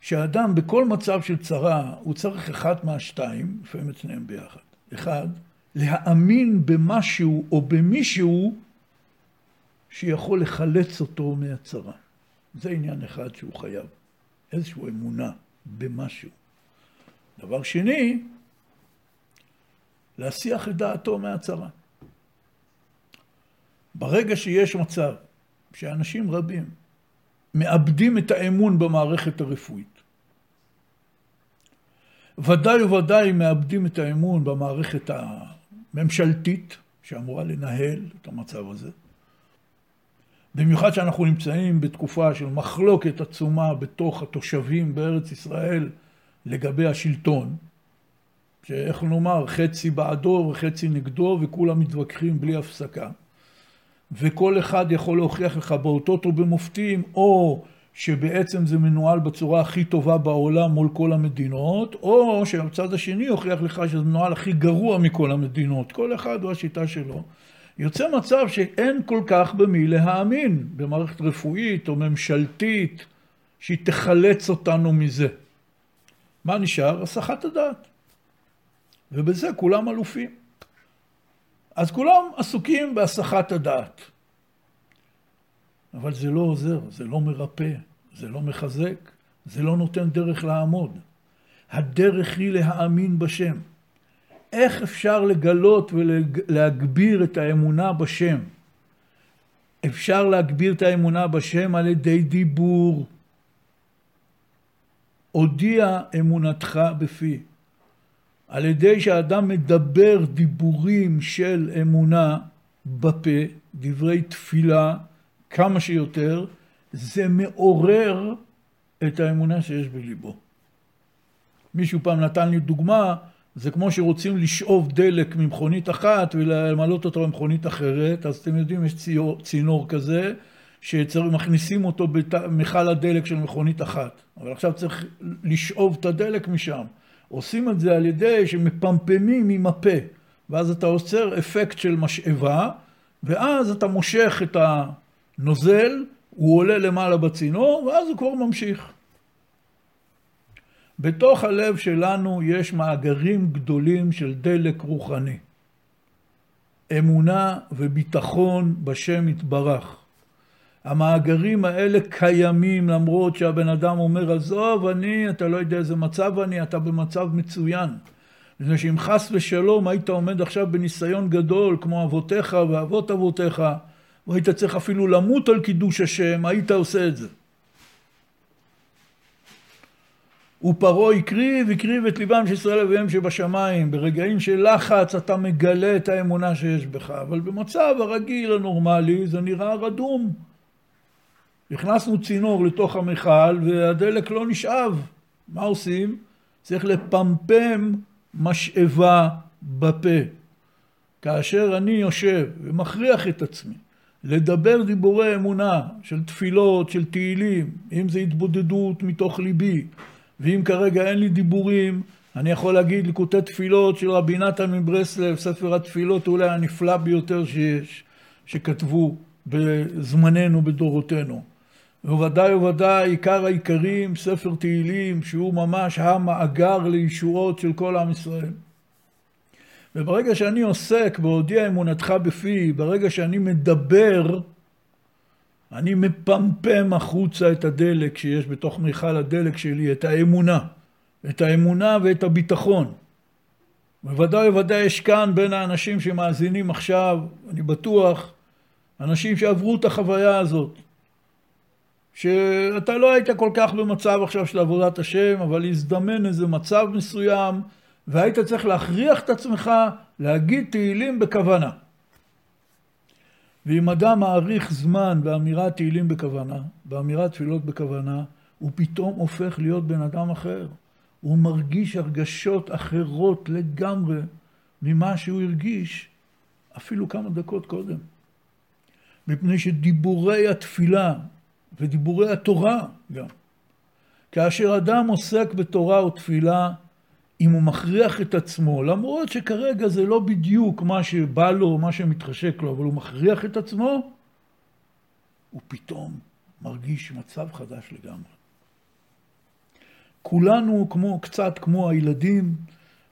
שהאדם בכל מצב של צרה הוא צריך אחד מהשתיים, לפעמים את שניהם ביחד. אחד, להאמין במשהו או במישהו שיכול לחלץ אותו מהצרה. זה עניין אחד שהוא חייב, איזושהי אמונה במשהו. דבר שני, להסיח את דעתו מהצרה. ברגע שיש מצב שאנשים רבים מאבדים את האמון במערכת הרפואית, ודאי וודאי מאבדים את האמון במערכת הממשלתית שאמורה לנהל את המצב הזה. במיוחד שאנחנו נמצאים בתקופה של מחלוקת עצומה בתוך התושבים בארץ ישראל לגבי השלטון, שאיך נאמר, חצי בעדו וחצי נגדו וכולם מתווכחים בלי הפסקה. וכל אחד יכול להוכיח לך באותות או במופתים, או שבעצם זה מנוהל בצורה הכי טובה בעולם מול כל המדינות, או שהצד השני יוכיח לך שזה מנוהל הכי גרוע מכל המדינות. כל אחד הוא השיטה שלו. יוצא מצב שאין כל כך במי להאמין במערכת רפואית או ממשלתית שהיא תחלץ אותנו מזה. מה נשאר? הסחת הדעת. ובזה כולם אלופים. אז כולם עסוקים בהסחת הדעת. אבל זה לא עוזר, זה לא מרפא, זה לא מחזק, זה לא נותן דרך לעמוד. הדרך היא להאמין בשם. איך אפשר לגלות ולהגביר את האמונה בשם? אפשר להגביר את האמונה בשם על ידי דיבור. הודיע אמונתך בפי. על ידי שאדם מדבר דיבורים של אמונה בפה, דברי תפילה, כמה שיותר, זה מעורר את האמונה שיש בליבו. מישהו פעם נתן לי דוגמה, זה כמו שרוצים לשאוב דלק ממכונית אחת ולמלות אותו במכונית אחרת, אז אתם יודעים, יש צינור כזה, שמכניסים אותו במכל הדלק של מכונית אחת, אבל עכשיו צריך לשאוב את הדלק משם. עושים את זה על ידי שמפמפמים עם הפה, ואז אתה עוצר אפקט של משאבה, ואז אתה מושך את הנוזל, הוא עולה למעלה בצינור, ואז הוא כבר ממשיך. בתוך הלב שלנו יש מאגרים גדולים של דלק רוחני. אמונה וביטחון בשם יתברך. המאגרים האלה קיימים למרות שהבן אדם אומר עזוב אני, אתה לא יודע איזה מצב אני, אתה במצב מצוין. מפני שאם חס ושלום היית עומד עכשיו בניסיון גדול כמו אבותיך ואבות אבותיך והיית צריך אפילו למות על קידוש השם, היית עושה את זה. ופרעה הקריב, הקריב את ליבם של ישראל אביהם שבשמיים. ברגעים של לחץ אתה מגלה את האמונה שיש בך, אבל במצב הרגיל הנורמלי זה נראה רדום. הכנסנו צינור לתוך המכל והדלק לא נשאב. מה עושים? צריך לפמפם משאבה בפה. כאשר אני יושב ומכריח את עצמי לדבר דיבורי אמונה של תפילות, של תהילים, אם זה התבודדות מתוך ליבי, ואם כרגע אין לי דיבורים, אני יכול להגיד ליקוטי תפילות של רבי נתן מברסלב, ספר התפילות אולי הנפלא ביותר שיש, שכתבו בזמננו, בדורותינו. וודאי וודאי עיקר העיקרים, ספר תהילים, שהוא ממש המאגר לישועות של כל עם ישראל. וברגע שאני עוסק בהודיע אמונתך בפי, ברגע שאני מדבר, אני מפמפם החוצה את הדלק שיש בתוך מיכל הדלק שלי, את האמונה. את האמונה ואת הביטחון. בוודאי ובוודאי יש כאן בין האנשים שמאזינים עכשיו, אני בטוח, אנשים שעברו את החוויה הזאת. שאתה לא היית כל כך במצב עכשיו של עבודת השם, אבל הזדמן איזה מצב מסוים, והיית צריך להכריח את עצמך להגיד תהילים בכוונה. ואם אדם מעריך זמן באמירת תהילים בכוונה, באמירת תפילות בכוונה, הוא פתאום הופך להיות בן אדם אחר. הוא מרגיש הרגשות אחרות לגמרי ממה שהוא הרגיש אפילו כמה דקות קודם. מפני שדיבורי התפילה ודיבורי התורה גם, כאשר אדם עוסק בתורה ותפילה, אם הוא מכריח את עצמו, למרות שכרגע זה לא בדיוק מה שבא לו מה שמתחשק לו, אבל הוא מכריח את עצמו, הוא פתאום מרגיש מצב חדש לגמרי. כולנו כמו, קצת כמו הילדים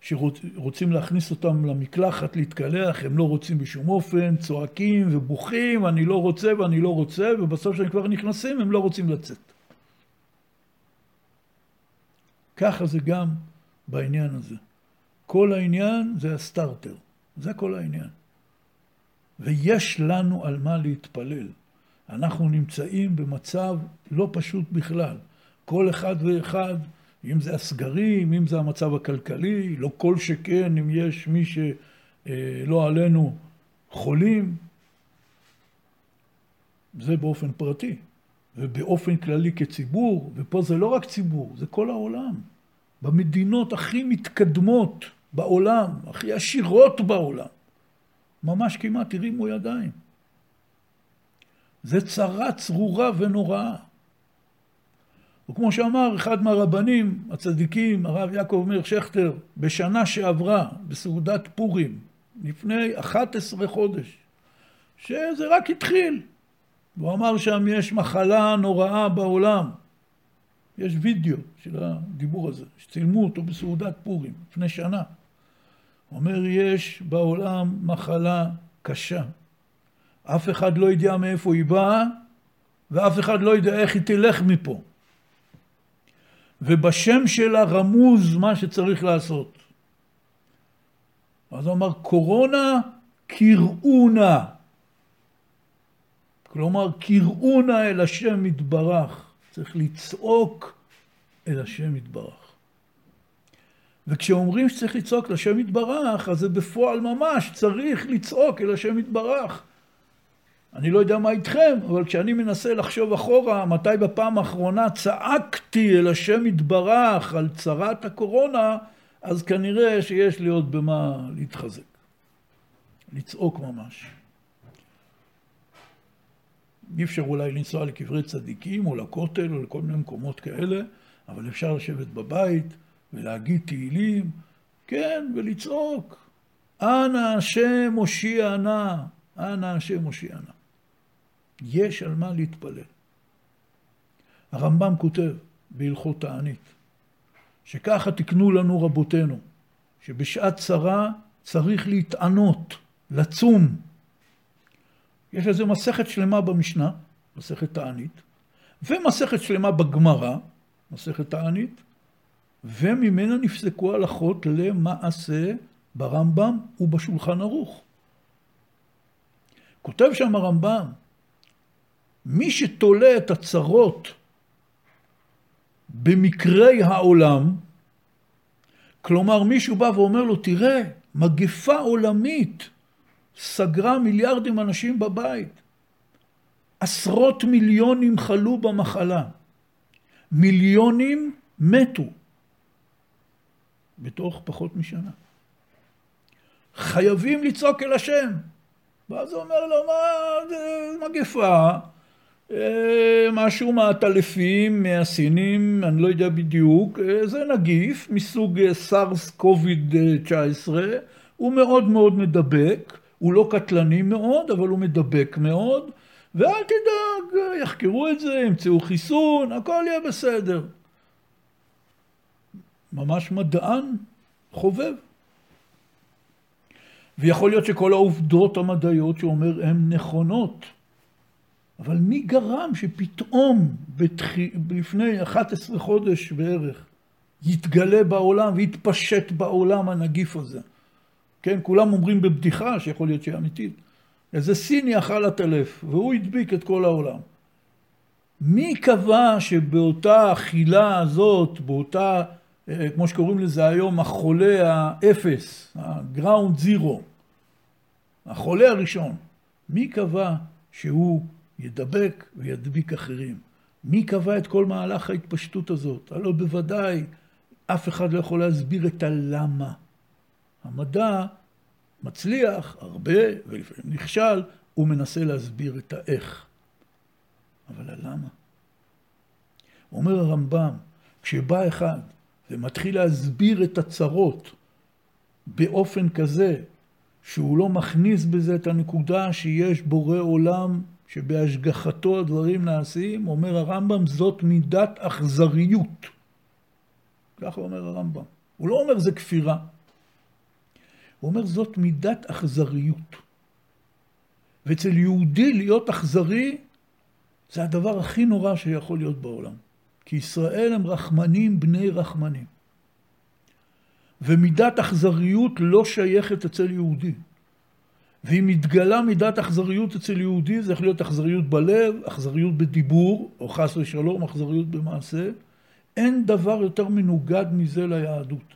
שרוצים להכניס אותם למקלחת להתקלח, הם לא רוצים בשום אופן, צועקים ובוכים, אני לא רוצה ואני לא רוצה, ובסוף כשהם כבר נכנסים הם לא רוצים לצאת. ככה זה גם בעניין הזה. כל העניין זה הסטארטר, זה כל העניין. ויש לנו על מה להתפלל. אנחנו נמצאים במצב לא פשוט בכלל. כל אחד ואחד, אם זה הסגרים, אם זה המצב הכלכלי, לא כל שכן אם יש מי שלא עלינו חולים, זה באופן פרטי. ובאופן כללי כציבור, ופה זה לא רק ציבור, זה כל העולם. במדינות הכי מתקדמות בעולם, הכי עשירות בעולם, ממש כמעט הרימו ידיים. זה צרה צרורה ונוראה. וכמו שאמר אחד מהרבנים הצדיקים, הרב יעקב מאיר שכטר, בשנה שעברה, בסעודת פורים, לפני 11 חודש, שזה רק התחיל. הוא אמר שם יש מחלה נוראה בעולם, יש וידאו של הדיבור הזה, שצילמו אותו בסעודת פורים לפני שנה. הוא אומר, יש בעולם מחלה קשה. אף אחד לא יודע מאיפה היא באה, ואף אחד לא יודע איך היא תלך מפה. ובשם שלה רמוז מה שצריך לעשות. אז הוא אמר, קורונה קראו נא. כלומר, קראו נא אל השם יתברך. צריך לצעוק אל השם יתברך. וכשאומרים שצריך לצעוק לשם יתברך, אז זה בפועל ממש, צריך לצעוק אל השם יתברך. אני לא יודע מה איתכם, אבל כשאני מנסה לחשוב אחורה, מתי בפעם האחרונה צעקתי אל השם יתברך על צרת הקורונה, אז כנראה שיש לי עוד במה להתחזק. לצעוק ממש. אי אפשר אולי לנסוע לקברי צדיקים או לכותל או לכל מיני מקומות כאלה, אבל אפשר לשבת בבית ולהגיד תהילים, כן, ולצעוק. אנא השם הושיע נא, אנא השם הושיע נא. יש על מה להתפלל. הרמב"ם כותב בהלכות תענית, שככה תקנו לנו רבותינו, שבשעת צרה צריך להתענות, לצום. יש לזה מסכת שלמה במשנה, מסכת תענית, ומסכת שלמה בגמרא, מסכת תענית, וממנה נפסקו הלכות למעשה ברמב"ם ובשולחן ערוך. כותב שם הרמב"ם, מי שתולה את הצרות במקרי העולם, כלומר מישהו בא ואומר לו, תראה, מגפה עולמית סגרה מיליארדים אנשים בבית, עשרות מיליונים חלו במחלה, מיליונים מתו בתוך פחות משנה. חייבים לצעוק אל השם. ואז הוא אומר לו, מה, זה מגפה, משהו מהטלפים, מהסינים, אני לא יודע בדיוק, אה, זה נגיף מסוג אה, סארס קוביד 19, הוא מאוד מאוד מדבק, הוא לא קטלני מאוד, אבל הוא מדבק מאוד, ואל תדאג, יחקרו את זה, ימצאו חיסון, הכל יהיה בסדר. ממש מדען חובב. ויכול להיות שכל העובדות המדעיות שהוא אומר הן נכונות. אבל מי גרם שפתאום בתח... לפני 11 חודש בערך יתגלה בעולם ויתפשט בעולם הנגיף הזה? כן, כולם אומרים בבדיחה שיכול להיות שהיא אמיתית. איזה סיני אכל הטלף והוא הדביק את כל העולם. מי קבע שבאותה אכילה הזאת, באותה, אה, כמו שקוראים לזה היום, החולה האפס, הגראונד זירו, החולה הראשון, מי קבע שהוא ידבק וידביק אחרים? מי קבע את כל מהלך ההתפשטות הזאת? הלוא בוודאי אף אחד לא יכול להסביר את הלמה. המדע מצליח הרבה ולפעמים נכשל, הוא מנסה להסביר את האיך. אבל הלמה? אומר הרמב"ם, כשבא אחד ומתחיל להסביר את הצרות באופן כזה שהוא לא מכניס בזה את הנקודה שיש בורא עולם שבהשגחתו הדברים נעשים, אומר הרמב"ם, זאת מידת אכזריות. ככה אומר הרמב"ם. הוא לא אומר זה כפירה. הוא אומר זאת מידת אכזריות. ואצל יהודי להיות אכזרי זה הדבר הכי נורא שיכול להיות בעולם. כי ישראל הם רחמנים בני רחמנים. ומידת אכזריות לא שייכת אצל יהודי. ואם מתגלה מידת אכזריות אצל יהודי, זה יכול להיות אכזריות בלב, אכזריות בדיבור, או חס ושלום, אכזריות במעשה. אין דבר יותר מנוגד מזה ליהדות.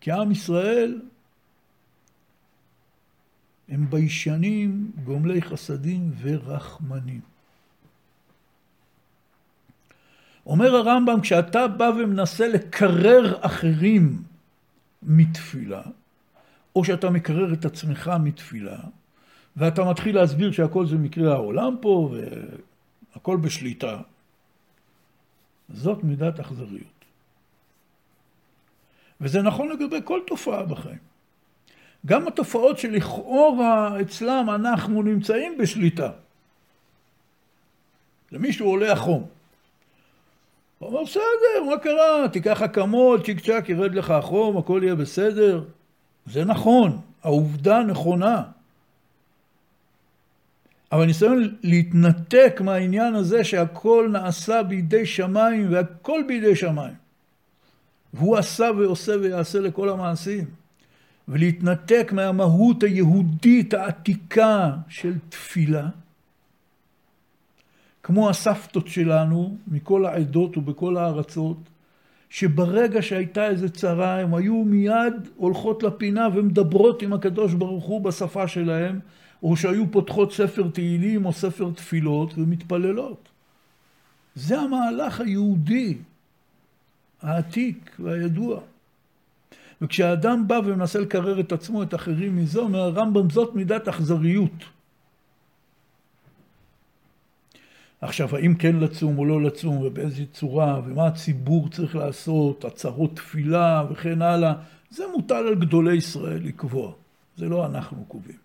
כי עם ישראל הם ביישנים, גומלי חסדים ורחמנים. אומר הרמב"ם, כשאתה בא ומנסה לקרר אחרים מתפילה, או שאתה מקרר את עצמך מתפילה, ואתה מתחיל להסביר שהכל זה מקרה העולם פה, והכל בשליטה. זאת מידת אכזריות. וזה נכון לגבי כל תופעה בחיים. גם התופעות שלכאורה אצלם אנחנו נמצאים בשליטה. למישהו עולה החום. הוא אומר, בסדר, מה קרה? תיקח אקמול, צ'יק צ'אק, ירד לך החום, הכל יהיה בסדר. זה נכון, העובדה נכונה. אבל ניסיון להתנתק מהעניין הזה שהכל נעשה בידי שמיים והכל בידי שמיים. והוא עשה ועושה ויעשה לכל המעשים. ולהתנתק מהמהות היהודית העתיקה של תפילה. כמו הסבתות שלנו מכל העדות ובכל הארצות, שברגע שהייתה איזה צרה, הם היו מיד הולכות לפינה ומדברות עם הקדוש ברוך הוא בשפה שלהם, או שהיו פותחות ספר תהילים או ספר תפילות ומתפללות. זה המהלך היהודי העתיק והידוע. וכשהאדם בא ומנסה לקרר את עצמו, את אחרים מזה, אומר הרמב"ם זאת מידת אכזריות. עכשיו, האם כן לצום או לא לצום, ובאיזו צורה, ומה הציבור צריך לעשות, הצהרות תפילה וכן הלאה, זה מוטל על גדולי ישראל לקבוע. זה לא אנחנו קובעים.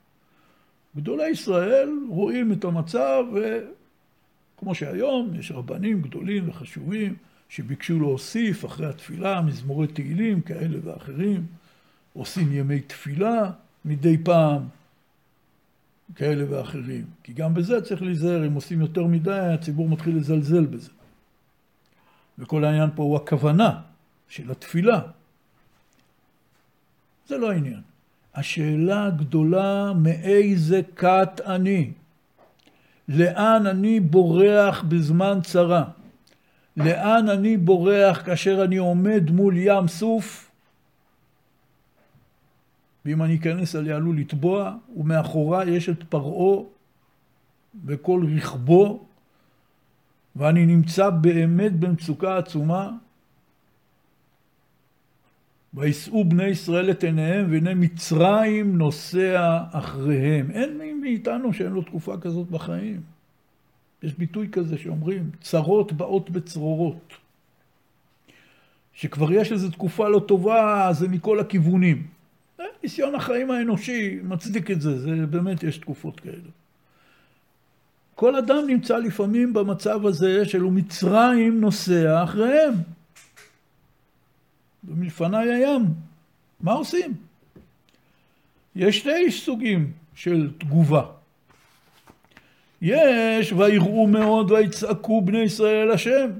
גדולי ישראל רואים את המצב, וכמו שהיום, יש רבנים גדולים וחשובים שביקשו להוסיף אחרי התפילה מזמורי תהילים כאלה ואחרים, עושים ימי תפילה מדי פעם, כאלה ואחרים. כי גם בזה צריך להיזהר, אם עושים יותר מדי, הציבור מתחיל לזלזל בזה. וכל העניין פה הוא הכוונה של התפילה. זה לא העניין. השאלה הגדולה, מאיזה כת אני? לאן אני בורח בזמן צרה? לאן אני בורח כאשר אני עומד מול ים סוף? ואם אני אכנס אני עלול לטבוע, ומאחוריי יש את פרעה בכל רכבו, ואני נמצא באמת במצוקה עצומה. וישאו בני ישראל את עיניהם, והנה מצרים נוסע אחריהם. אין מי מאיתנו שאין לו תקופה כזאת בחיים. יש ביטוי כזה שאומרים, צרות באות בצרורות. שכבר יש איזו תקופה לא טובה, זה מכל הכיוונים. ניסיון החיים האנושי מצדיק את זה, זה באמת, יש תקופות כאלה. כל אדם נמצא לפעמים במצב הזה של מצרים נוסע אחריהם. ומלפניי הים. מה עושים? יש שתי סוגים של תגובה. יש ויראו מאוד ויצעקו בני ישראל אל השם.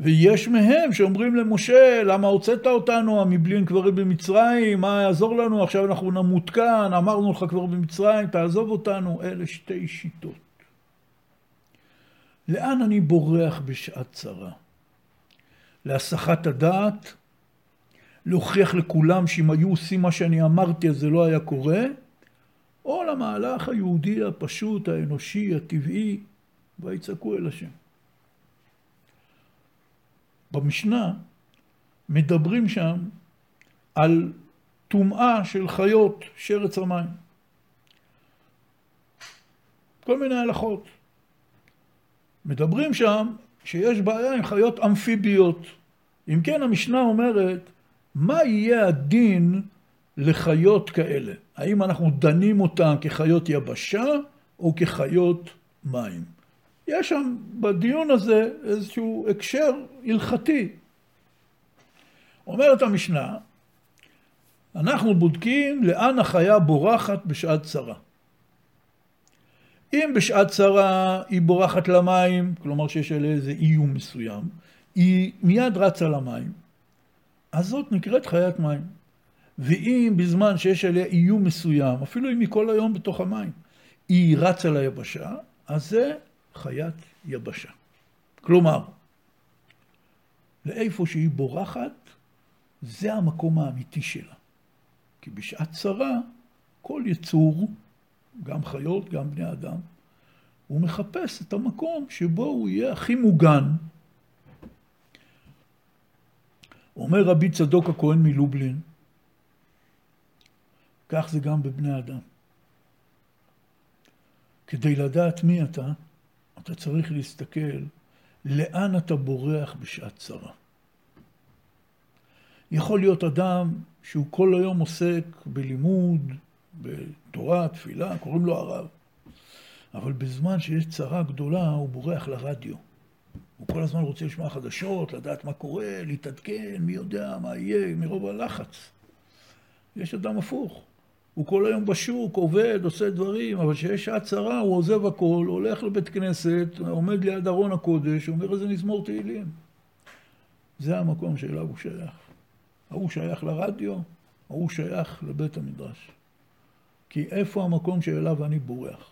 ויש מהם שאומרים למשה, למה הוצאת אותנו, המבלין כבר במצרים, מה יעזור לנו, עכשיו אנחנו נמות כאן, אמרנו לך כבר במצרים, תעזוב אותנו. אלה שתי שיטות. לאן אני בורח בשעת צרה? להסחת הדעת, להוכיח לכולם שאם היו עושים מה שאני אמרתי אז זה לא היה קורה, או למהלך היהודי הפשוט, האנושי, הטבעי, ויצעקו אל השם. במשנה מדברים שם על טומאה של חיות שרץ המים. כל מיני הלכות. מדברים שם שיש בעיה עם חיות אמפיביות. אם כן, המשנה אומרת, מה יהיה הדין לחיות כאלה? האם אנחנו דנים אותן כחיות יבשה או כחיות מים? יש שם בדיון הזה איזשהו הקשר הלכתי. אומרת המשנה, אנחנו בודקים לאן החיה בורחת בשעת צרה. אם בשעת צרה היא בורחת למים, כלומר שיש עליה איזה איום מסוים, היא מיד רצה למים, אז זאת נקראת חיית מים. ואם בזמן שיש עליה איום מסוים, אפילו אם היא כל היום בתוך המים, היא רצה ליבשה, אז זה חיית יבשה. כלומר, לאיפה שהיא בורחת, זה המקום האמיתי שלה. כי בשעת צרה, כל יצור, גם חיות, גם בני אדם, הוא מחפש את המקום שבו הוא יהיה הכי מוגן. אומר רבי צדוק הכהן מלובלין, כך זה גם בבני אדם. כדי לדעת מי אתה, אתה צריך להסתכל לאן אתה בורח בשעת צרה. יכול להיות אדם שהוא כל היום עוסק בלימוד, בתורה, תפילה, קוראים לו הרב. אבל בזמן שיש צרה גדולה, הוא בורח לרדיו. הוא כל הזמן רוצה לשמוע חדשות, לדעת מה קורה, להתעדכן, מי יודע מה יהיה, מרוב הלחץ. יש אדם הפוך. הוא כל היום בשוק, עובד, עושה דברים, אבל כשיש שעת צרה הוא עוזב הכל, הולך לבית כנסת, עומד ליד ארון הקודש, אומר איזה מזמור תהילים. זה המקום שאליו הוא שייך. ההוא שייך לרדיו, ההוא שייך לבית המדרש. כי איפה המקום שאליו אני בורח?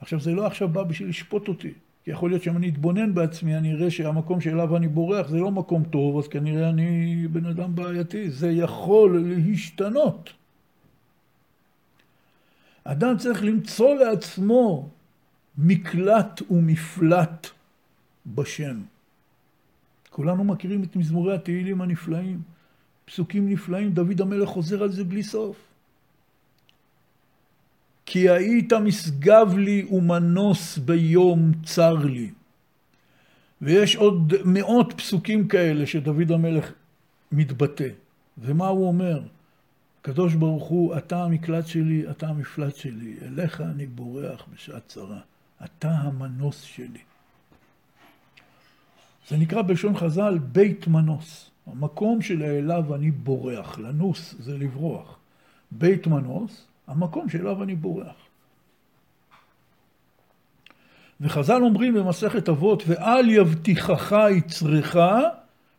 עכשיו, זה לא עכשיו בא בשביל לשפוט אותי. כי יכול להיות שאם אני אתבונן בעצמי, אני אראה שהמקום שאליו אני בורח זה לא מקום טוב, אז כנראה אני בן אדם בעייתי. זה יכול להשתנות. אדם צריך למצוא לעצמו מקלט ומפלט בשם. כולנו מכירים את מזמורי התהילים הנפלאים, פסוקים נפלאים, דוד המלך חוזר על זה בלי סוף. כי היית משגב לי ומנוס ביום צר לי. ויש עוד מאות פסוקים כאלה שדוד המלך מתבטא. ומה הוא אומר? הקדוש ברוך הוא, אתה המקלט שלי, אתה המפלט שלי, אליך אני בורח בשעת צרה, אתה המנוס שלי. זה נקרא בלשון חז"ל בית מנוס, המקום שלאליו אני בורח, לנוס זה לברוח. בית מנוס, המקום שאליו אני בורח. וחז"ל אומרים במסכת אבות, ואל יבטיחך יצרך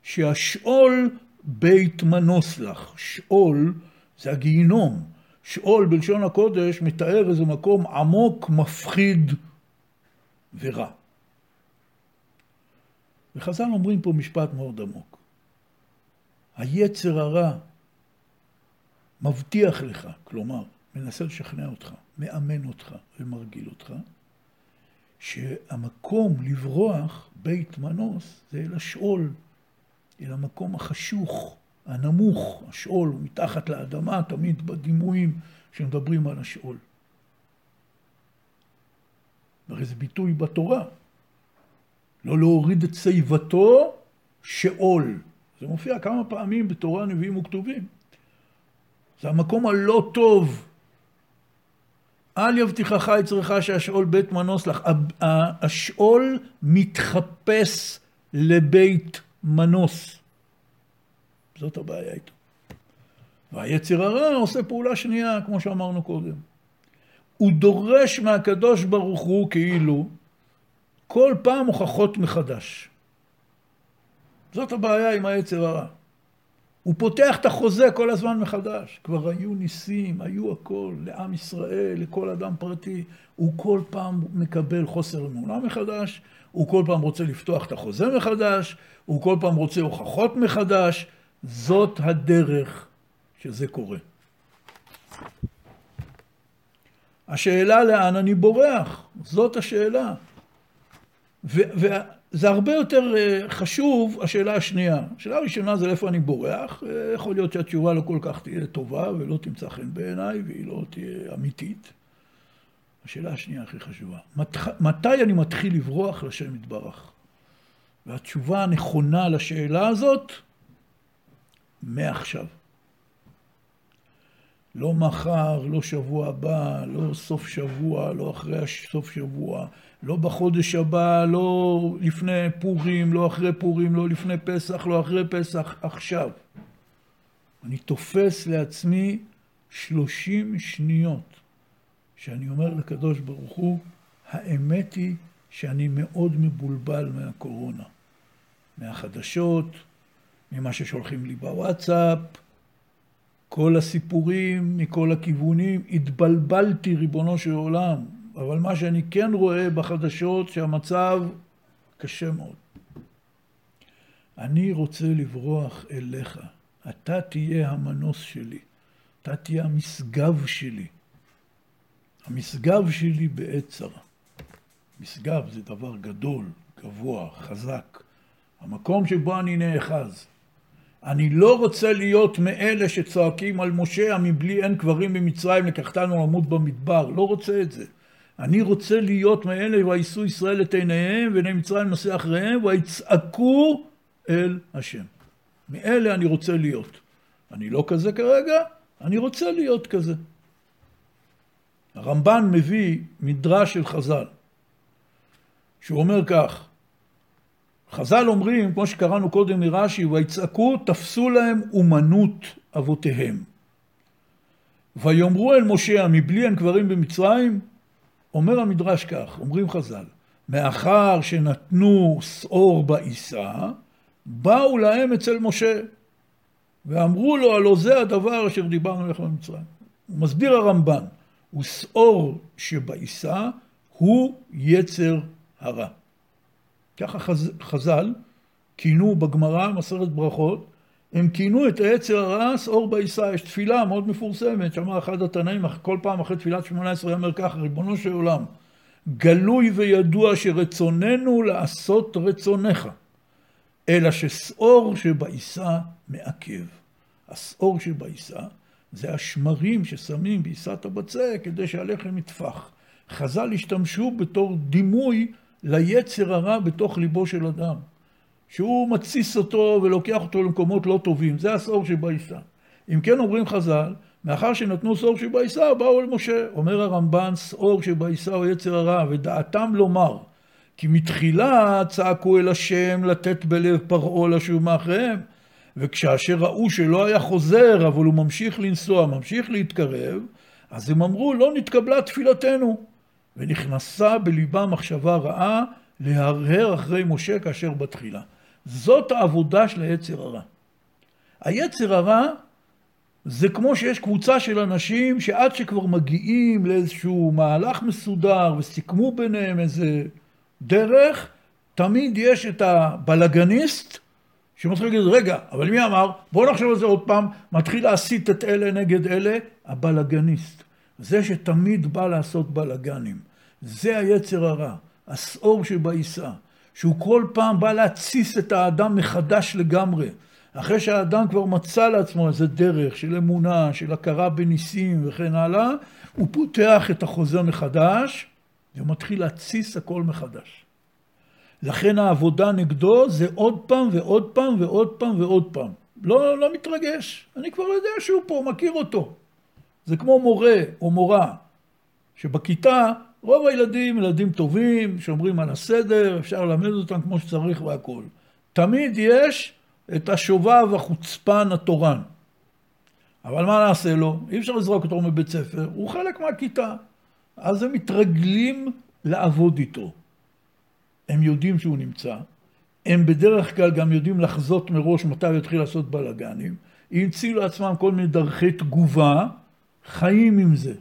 שהשאול בית מנוס לך. שאול זה הגיהינום. שאול בלשון הקודש מתאר איזה מקום עמוק, מפחיד ורע. וחז"ל אומרים פה משפט מאוד עמוק. היצר הרע מבטיח לך, כלומר, מנסה לשכנע אותך, מאמן אותך ומרגיל אותך, שהמקום לברוח, בית מנוס, זה אל השאול, אל המקום החשוך, הנמוך, השאול הוא מתחת לאדמה, תמיד בדימויים שמדברים על השאול. הרי זה ביטוי בתורה. לא להוריד את שיבתו, שאול. זה מופיע כמה פעמים בתורה, נביאים וכתובים. זה המקום הלא טוב. אל יבטיחך יצרך שהשאול בית מנוס לך. השאול מתחפש לבית מנוס. זאת הבעיה איתו. והיצר הרע עושה פעולה שנייה, כמו שאמרנו קודם. הוא דורש מהקדוש ברוך הוא כאילו כל פעם הוכחות מחדש. זאת הבעיה עם היצר הרע. הוא פותח את החוזה כל הזמן מחדש. כבר היו ניסים, היו הכל, לעם ישראל, לכל אדם פרטי. הוא כל פעם מקבל חוסר אמונה מחדש, הוא כל פעם רוצה לפתוח את החוזה מחדש, הוא כל פעם רוצה הוכחות מחדש. זאת הדרך שזה קורה. השאלה לאן אני בורח, זאת השאלה. וזה הרבה יותר אה, חשוב, השאלה השנייה. השאלה הראשונה זה לאיפה אני בורח. אה, יכול להיות שהתשובה לא כל כך תהיה טובה ולא תמצא חן בעיניי והיא לא תהיה אמיתית. השאלה השנייה הכי חשובה, מת, מתי אני מתחיל לברוח לשם יתברך? והתשובה הנכונה לשאלה הזאת, מעכשיו. לא מחר, לא שבוע הבא, לא סוף שבוע, לא אחרי סוף שבוע, לא בחודש הבא, לא לפני פורים, לא אחרי פורים, לא לפני פסח, לא אחרי פסח, עכשיו. אני תופס לעצמי שלושים שניות שאני אומר לקדוש ברוך הוא, האמת היא שאני מאוד מבולבל מהקורונה, מהחדשות, ממה ששולחים לי בוואטסאפ, כל הסיפורים מכל הכיוונים, התבלבלתי ריבונו של עולם, אבל מה שאני כן רואה בחדשות שהמצב קשה מאוד. אני רוצה לברוח אליך, אתה תהיה המנוס שלי, אתה תהיה המשגב שלי. המשגב שלי בעת צרה. משגב זה דבר גדול, גבוה, חזק. המקום שבו אני נאחז. אני לא רוצה להיות מאלה שצועקים על משה, המבלי אין קברים במצרים, לקחתנו למות במדבר. לא רוצה את זה. אני רוצה להיות מאלה וישאו ישראל את עיניהם ועיני מצרים נושא אחריהם ויצעקו אל השם. מאלה אני רוצה להיות. אני לא כזה כרגע, אני רוצה להיות כזה. הרמב"ן מביא מדרש של חז"ל, שהוא אומר כך, חז"ל אומרים, כמו שקראנו קודם מרש"י, ויצעקו תפסו להם אומנות אבותיהם. ויאמרו אל משה, מבלי אין קברים במצרים? אומר המדרש כך, אומרים חז"ל, מאחר שנתנו שעור בעיסה, באו להם אצל משה, ואמרו לו, הלא זה הדבר אשר דיברנו לך במצרים. מסביר הרמב"ן, ושעור שבעיסה הוא יצר הרע. ככה חז, חז"ל כינו בגמרא, מסרת ברכות, הם כינו את היצר הרע שאור בעיסה, יש תפילה מאוד מפורסמת, שאמר אחד התנאים, כל פעם אחרי תפילת שמונה עשרה, אומר ככה, ריבונו של עולם, גלוי וידוע שרצוננו לעשות רצונך, אלא ששאור שבעיסה מעכב. השאור שבעיסה זה השמרים ששמים בעיסת הבצק כדי שהלחם יטפח. חז"ל השתמשו בתור דימוי ליצר הרע בתוך ליבו של אדם. שהוא מתסיס אותו ולוקח אותו למקומות לא טובים, זה השאור שבעיסה. אם כן אומרים חז"ל, מאחר שנתנו שאור שבעיסה, באו אל משה. אומר הרמב"ן, שאור שבעיסה הוא יצר הרע, ודעתם לומר, כי מתחילה צעקו אל השם לתת בלב פרעה לשוב מאחריהם, וכשאשר ראו שלא היה חוזר, אבל הוא ממשיך לנסוע, ממשיך להתקרב, אז הם אמרו, לא נתקבלה תפילתנו. ונכנסה בליבם מחשבה רעה להרהר אחרי משה כאשר בתחילה. זאת העבודה של היצר הרע. היצר הרע זה כמו שיש קבוצה של אנשים שעד שכבר מגיעים לאיזשהו מהלך מסודר וסיכמו ביניהם איזה דרך, תמיד יש את הבלגניסט שמתחיל להגיד, רגע, אבל מי אמר? בואו נחשוב על זה עוד פעם, מתחיל להסית את אלה נגד אלה, הבלגניסט. זה שתמיד בא לעשות בלגנים. זה היצר הרע, השאור שבעיסה. שהוא כל פעם בא להתסיס את האדם מחדש לגמרי. אחרי שהאדם כבר מצא לעצמו איזה דרך של אמונה, של הכרה בניסים וכן הלאה, הוא פותח את החוזה מחדש ומתחיל להתסיס הכל מחדש. לכן העבודה נגדו זה עוד פעם ועוד פעם ועוד פעם ועוד פעם. לא, לא מתרגש, אני כבר יודע שהוא פה, מכיר אותו. זה כמו מורה או מורה, שבכיתה רוב הילדים ילדים טובים, שומרים על הסדר, אפשר ללמד אותם כמו שצריך והכול. תמיד יש את השובב החוצפן התורן. אבל מה נעשה לו? אי אפשר לזרוק אותו מבית ספר, הוא חלק מהכיתה. אז הם מתרגלים לעבוד איתו. הם יודעים שהוא נמצא, הם בדרך כלל גם יודעים לחזות מראש מתי הוא יתחיל לעשות בלאגנים, המציאו לעצמם כל מיני דרכי תגובה, חיים עם זה.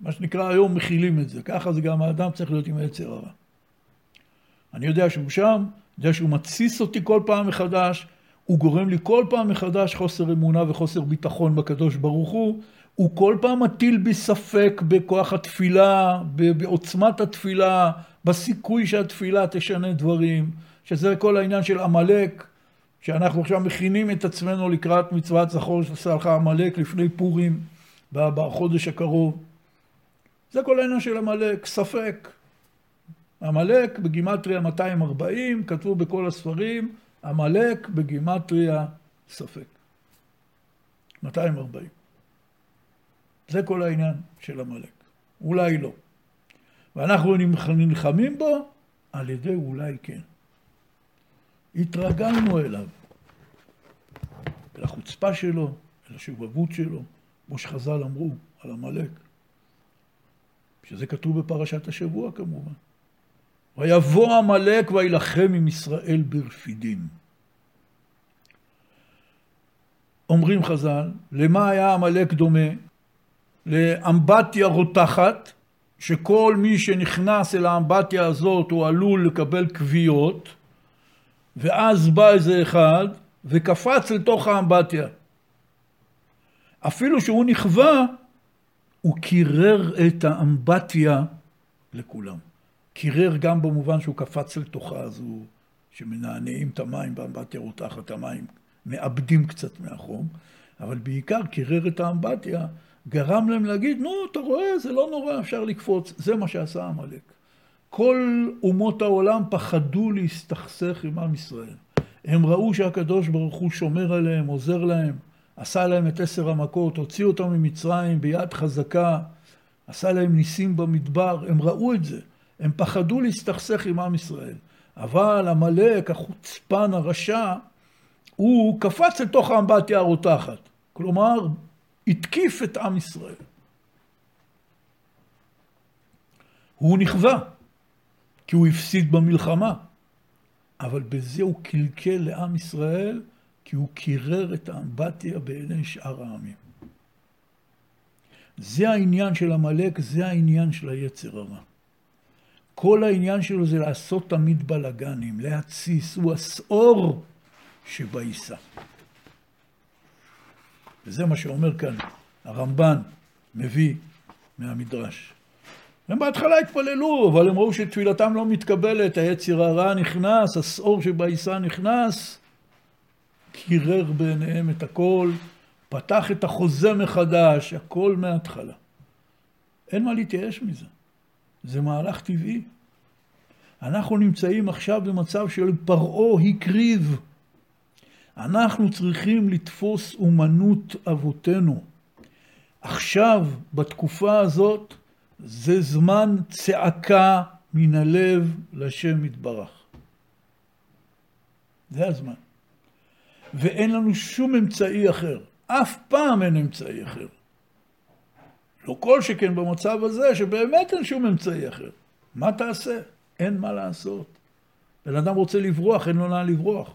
מה שנקרא היום מכילים את זה, ככה זה גם האדם צריך להיות עם היצר הרע. אני יודע שהוא שם, יודע שהוא מתסיס אותי כל פעם מחדש, הוא גורם לי כל פעם מחדש חוסר אמונה וחוסר ביטחון בקדוש ברוך הוא, הוא כל פעם מטיל בי ספק בכוח התפילה, בעוצמת התפילה, בסיכוי שהתפילה תשנה דברים, שזה כל העניין של עמלק, שאנחנו עכשיו מכינים את עצמנו לקראת מצוות זכור שעשה לך עמלק לפני פורים, בחודש הקרוב. זה כל העניין של עמלק, ספק. עמלק בגימטריה 240, כתבו בכל הספרים, עמלק בגימטריה ספק. 240. זה כל העניין של עמלק. אולי לא. ואנחנו נלחמים בו על ידי אולי כן. התרגלנו אליו, אל החוצפה שלו, אל השובבות שלו, כמו שחז"ל אמרו על עמלק. שזה כתוב בפרשת השבוע כמובן. ויבוא עמלק וילחם עם ישראל ברפידים. אומרים חז"ל, למה היה עמלק דומה? לאמבטיה רותחת, שכל מי שנכנס אל האמבטיה הזאת הוא עלול לקבל כוויות, ואז בא איזה אחד וקפץ לתוך האמבטיה. אפילו שהוא נכווה, הוא קירר את האמבטיה לכולם. קירר גם במובן שהוא קפץ לתוכה, אז שמנענעים את המים באמבטיה רותחת, המים מאבדים קצת מהחום, אבל בעיקר קירר את האמבטיה, גרם להם להגיד, נו, אתה רואה, זה לא נורא, אפשר לקפוץ. זה מה שעשה עמלק. כל אומות העולם פחדו להסתכסך עם עם ישראל. הם ראו שהקדוש ברוך הוא שומר עליהם, עוזר להם. עשה להם את עשר המכות, הוציא אותם ממצרים ביד חזקה, עשה להם ניסים במדבר, הם ראו את זה, הם פחדו להסתכסך עם עם ישראל. אבל עמלק, החוצפן, הרשע, הוא קפץ לתוך האמבטיה הרותחת. כלומר, התקיף את עם ישראל. הוא נכווה, כי הוא הפסיד במלחמה, אבל בזה הוא קלקל לעם ישראל כי הוא קירר את האמבטיה בעיני שאר העמים. זה העניין של עמלק, זה העניין של היצר הרע. כל העניין שלו זה לעשות תמיד בלאגנים, להתסיס, הוא השאור שבעיסה. וזה מה שאומר כאן הרמב"ן, מביא מהמדרש. הם בהתחלה התפללו, אבל הם ראו שתפילתם לא מתקבלת, היצר הרע נכנס, השעור שבעיסה נכנס, קירר בעיניהם את הכל, פתח את החוזה מחדש, הכל מההתחלה. אין מה להתייאש מזה. זה מהלך טבעי. אנחנו נמצאים עכשיו במצב של פרעה הקריב. אנחנו צריכים לתפוס אומנות אבותינו. עכשיו, בתקופה הזאת, זה זמן צעקה מן הלב לשם יתברך. זה הזמן. ואין לנו שום אמצעי אחר. אף פעם אין אמצעי אחר. לא כל שכן במצב הזה, שבאמת אין שום אמצעי אחר. מה תעשה? אין מה לעשות. בן אדם רוצה לברוח, אין לו לאן לברוח.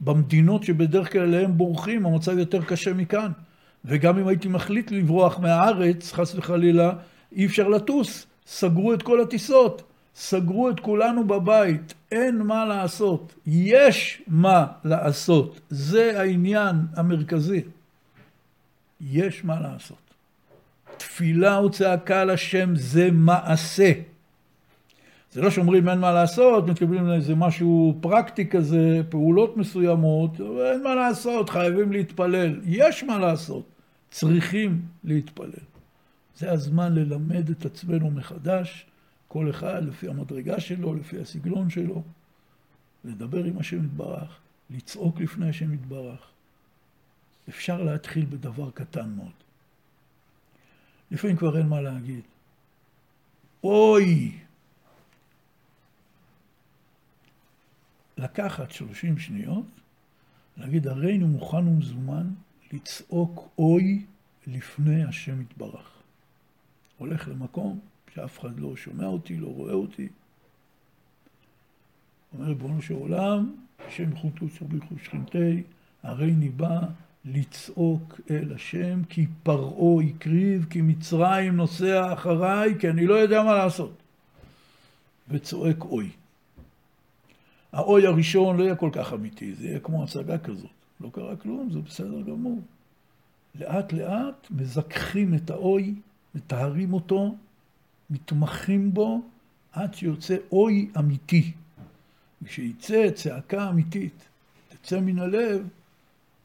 במדינות שבדרך כלל אליהם בורחים, המצב יותר קשה מכאן. וגם אם הייתי מחליט לברוח מהארץ, חס וחלילה, אי אפשר לטוס. סגרו את כל הטיסות. סגרו את כולנו בבית. אין מה לעשות. יש מה לעשות. זה העניין המרכזי. יש מה לעשות. תפילה וצעקה לשם זה מעשה. זה לא שאומרים אין מה לעשות, מתקבלים לאיזה משהו פרקטי כזה, פעולות מסוימות, אין מה לעשות, חייבים להתפלל. יש מה לעשות, צריכים להתפלל. זה הזמן ללמד את עצמנו מחדש, כל אחד לפי המדרגה שלו, לפי הסגנון שלו, לדבר עם השם יתברך, לצעוק לפני השם יתברך. אפשר להתחיל בדבר קטן מאוד. לפעמים כבר אין מה להגיד. אוי! לקחת שלושים שניות, להגיד הרינו מוכן ומזומן לצעוק אוי לפני השם יתברך. הולך למקום שאף אחד לא שומע אותי, לא רואה אותי. אומר ריבונו של עולם, השם חוטו צורביחו שכינתי, הרי ניבא לצעוק אל השם, כי פרעה הקריב, כי מצרים נוסע אחריי, כי אני לא יודע מה לעשות. וצועק אוי. האוי הראשון לא יהיה כל כך אמיתי, זה יהיה כמו הצגה כזאת. לא קרה כלום, זה בסדר גמור. לאט לאט מזכחים את האוי, מטהרים אותו, מתמחים בו, עד שיוצא אוי אמיתי. כשיצא צעקה אמיתית, תצא מן הלב,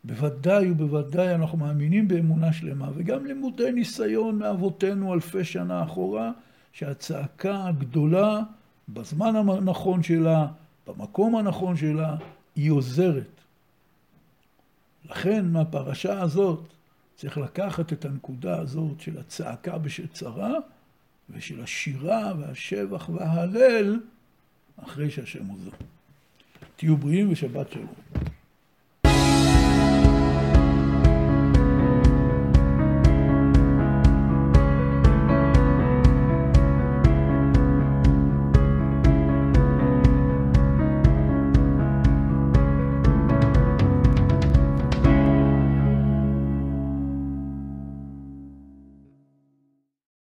בוודאי ובוודאי אנחנו מאמינים באמונה שלמה, וגם לימודי ניסיון מאבותינו אלפי שנה אחורה, שהצעקה הגדולה, בזמן הנכון שלה, במקום הנכון שלה, היא עוזרת. לכן מהפרשה הזאת צריך לקחת את הנקודה הזאת של הצעקה בשעת צרה, ושל השירה והשבח וההלל אחרי שהשם עוזר. תהיו בריאים ושבת שלום.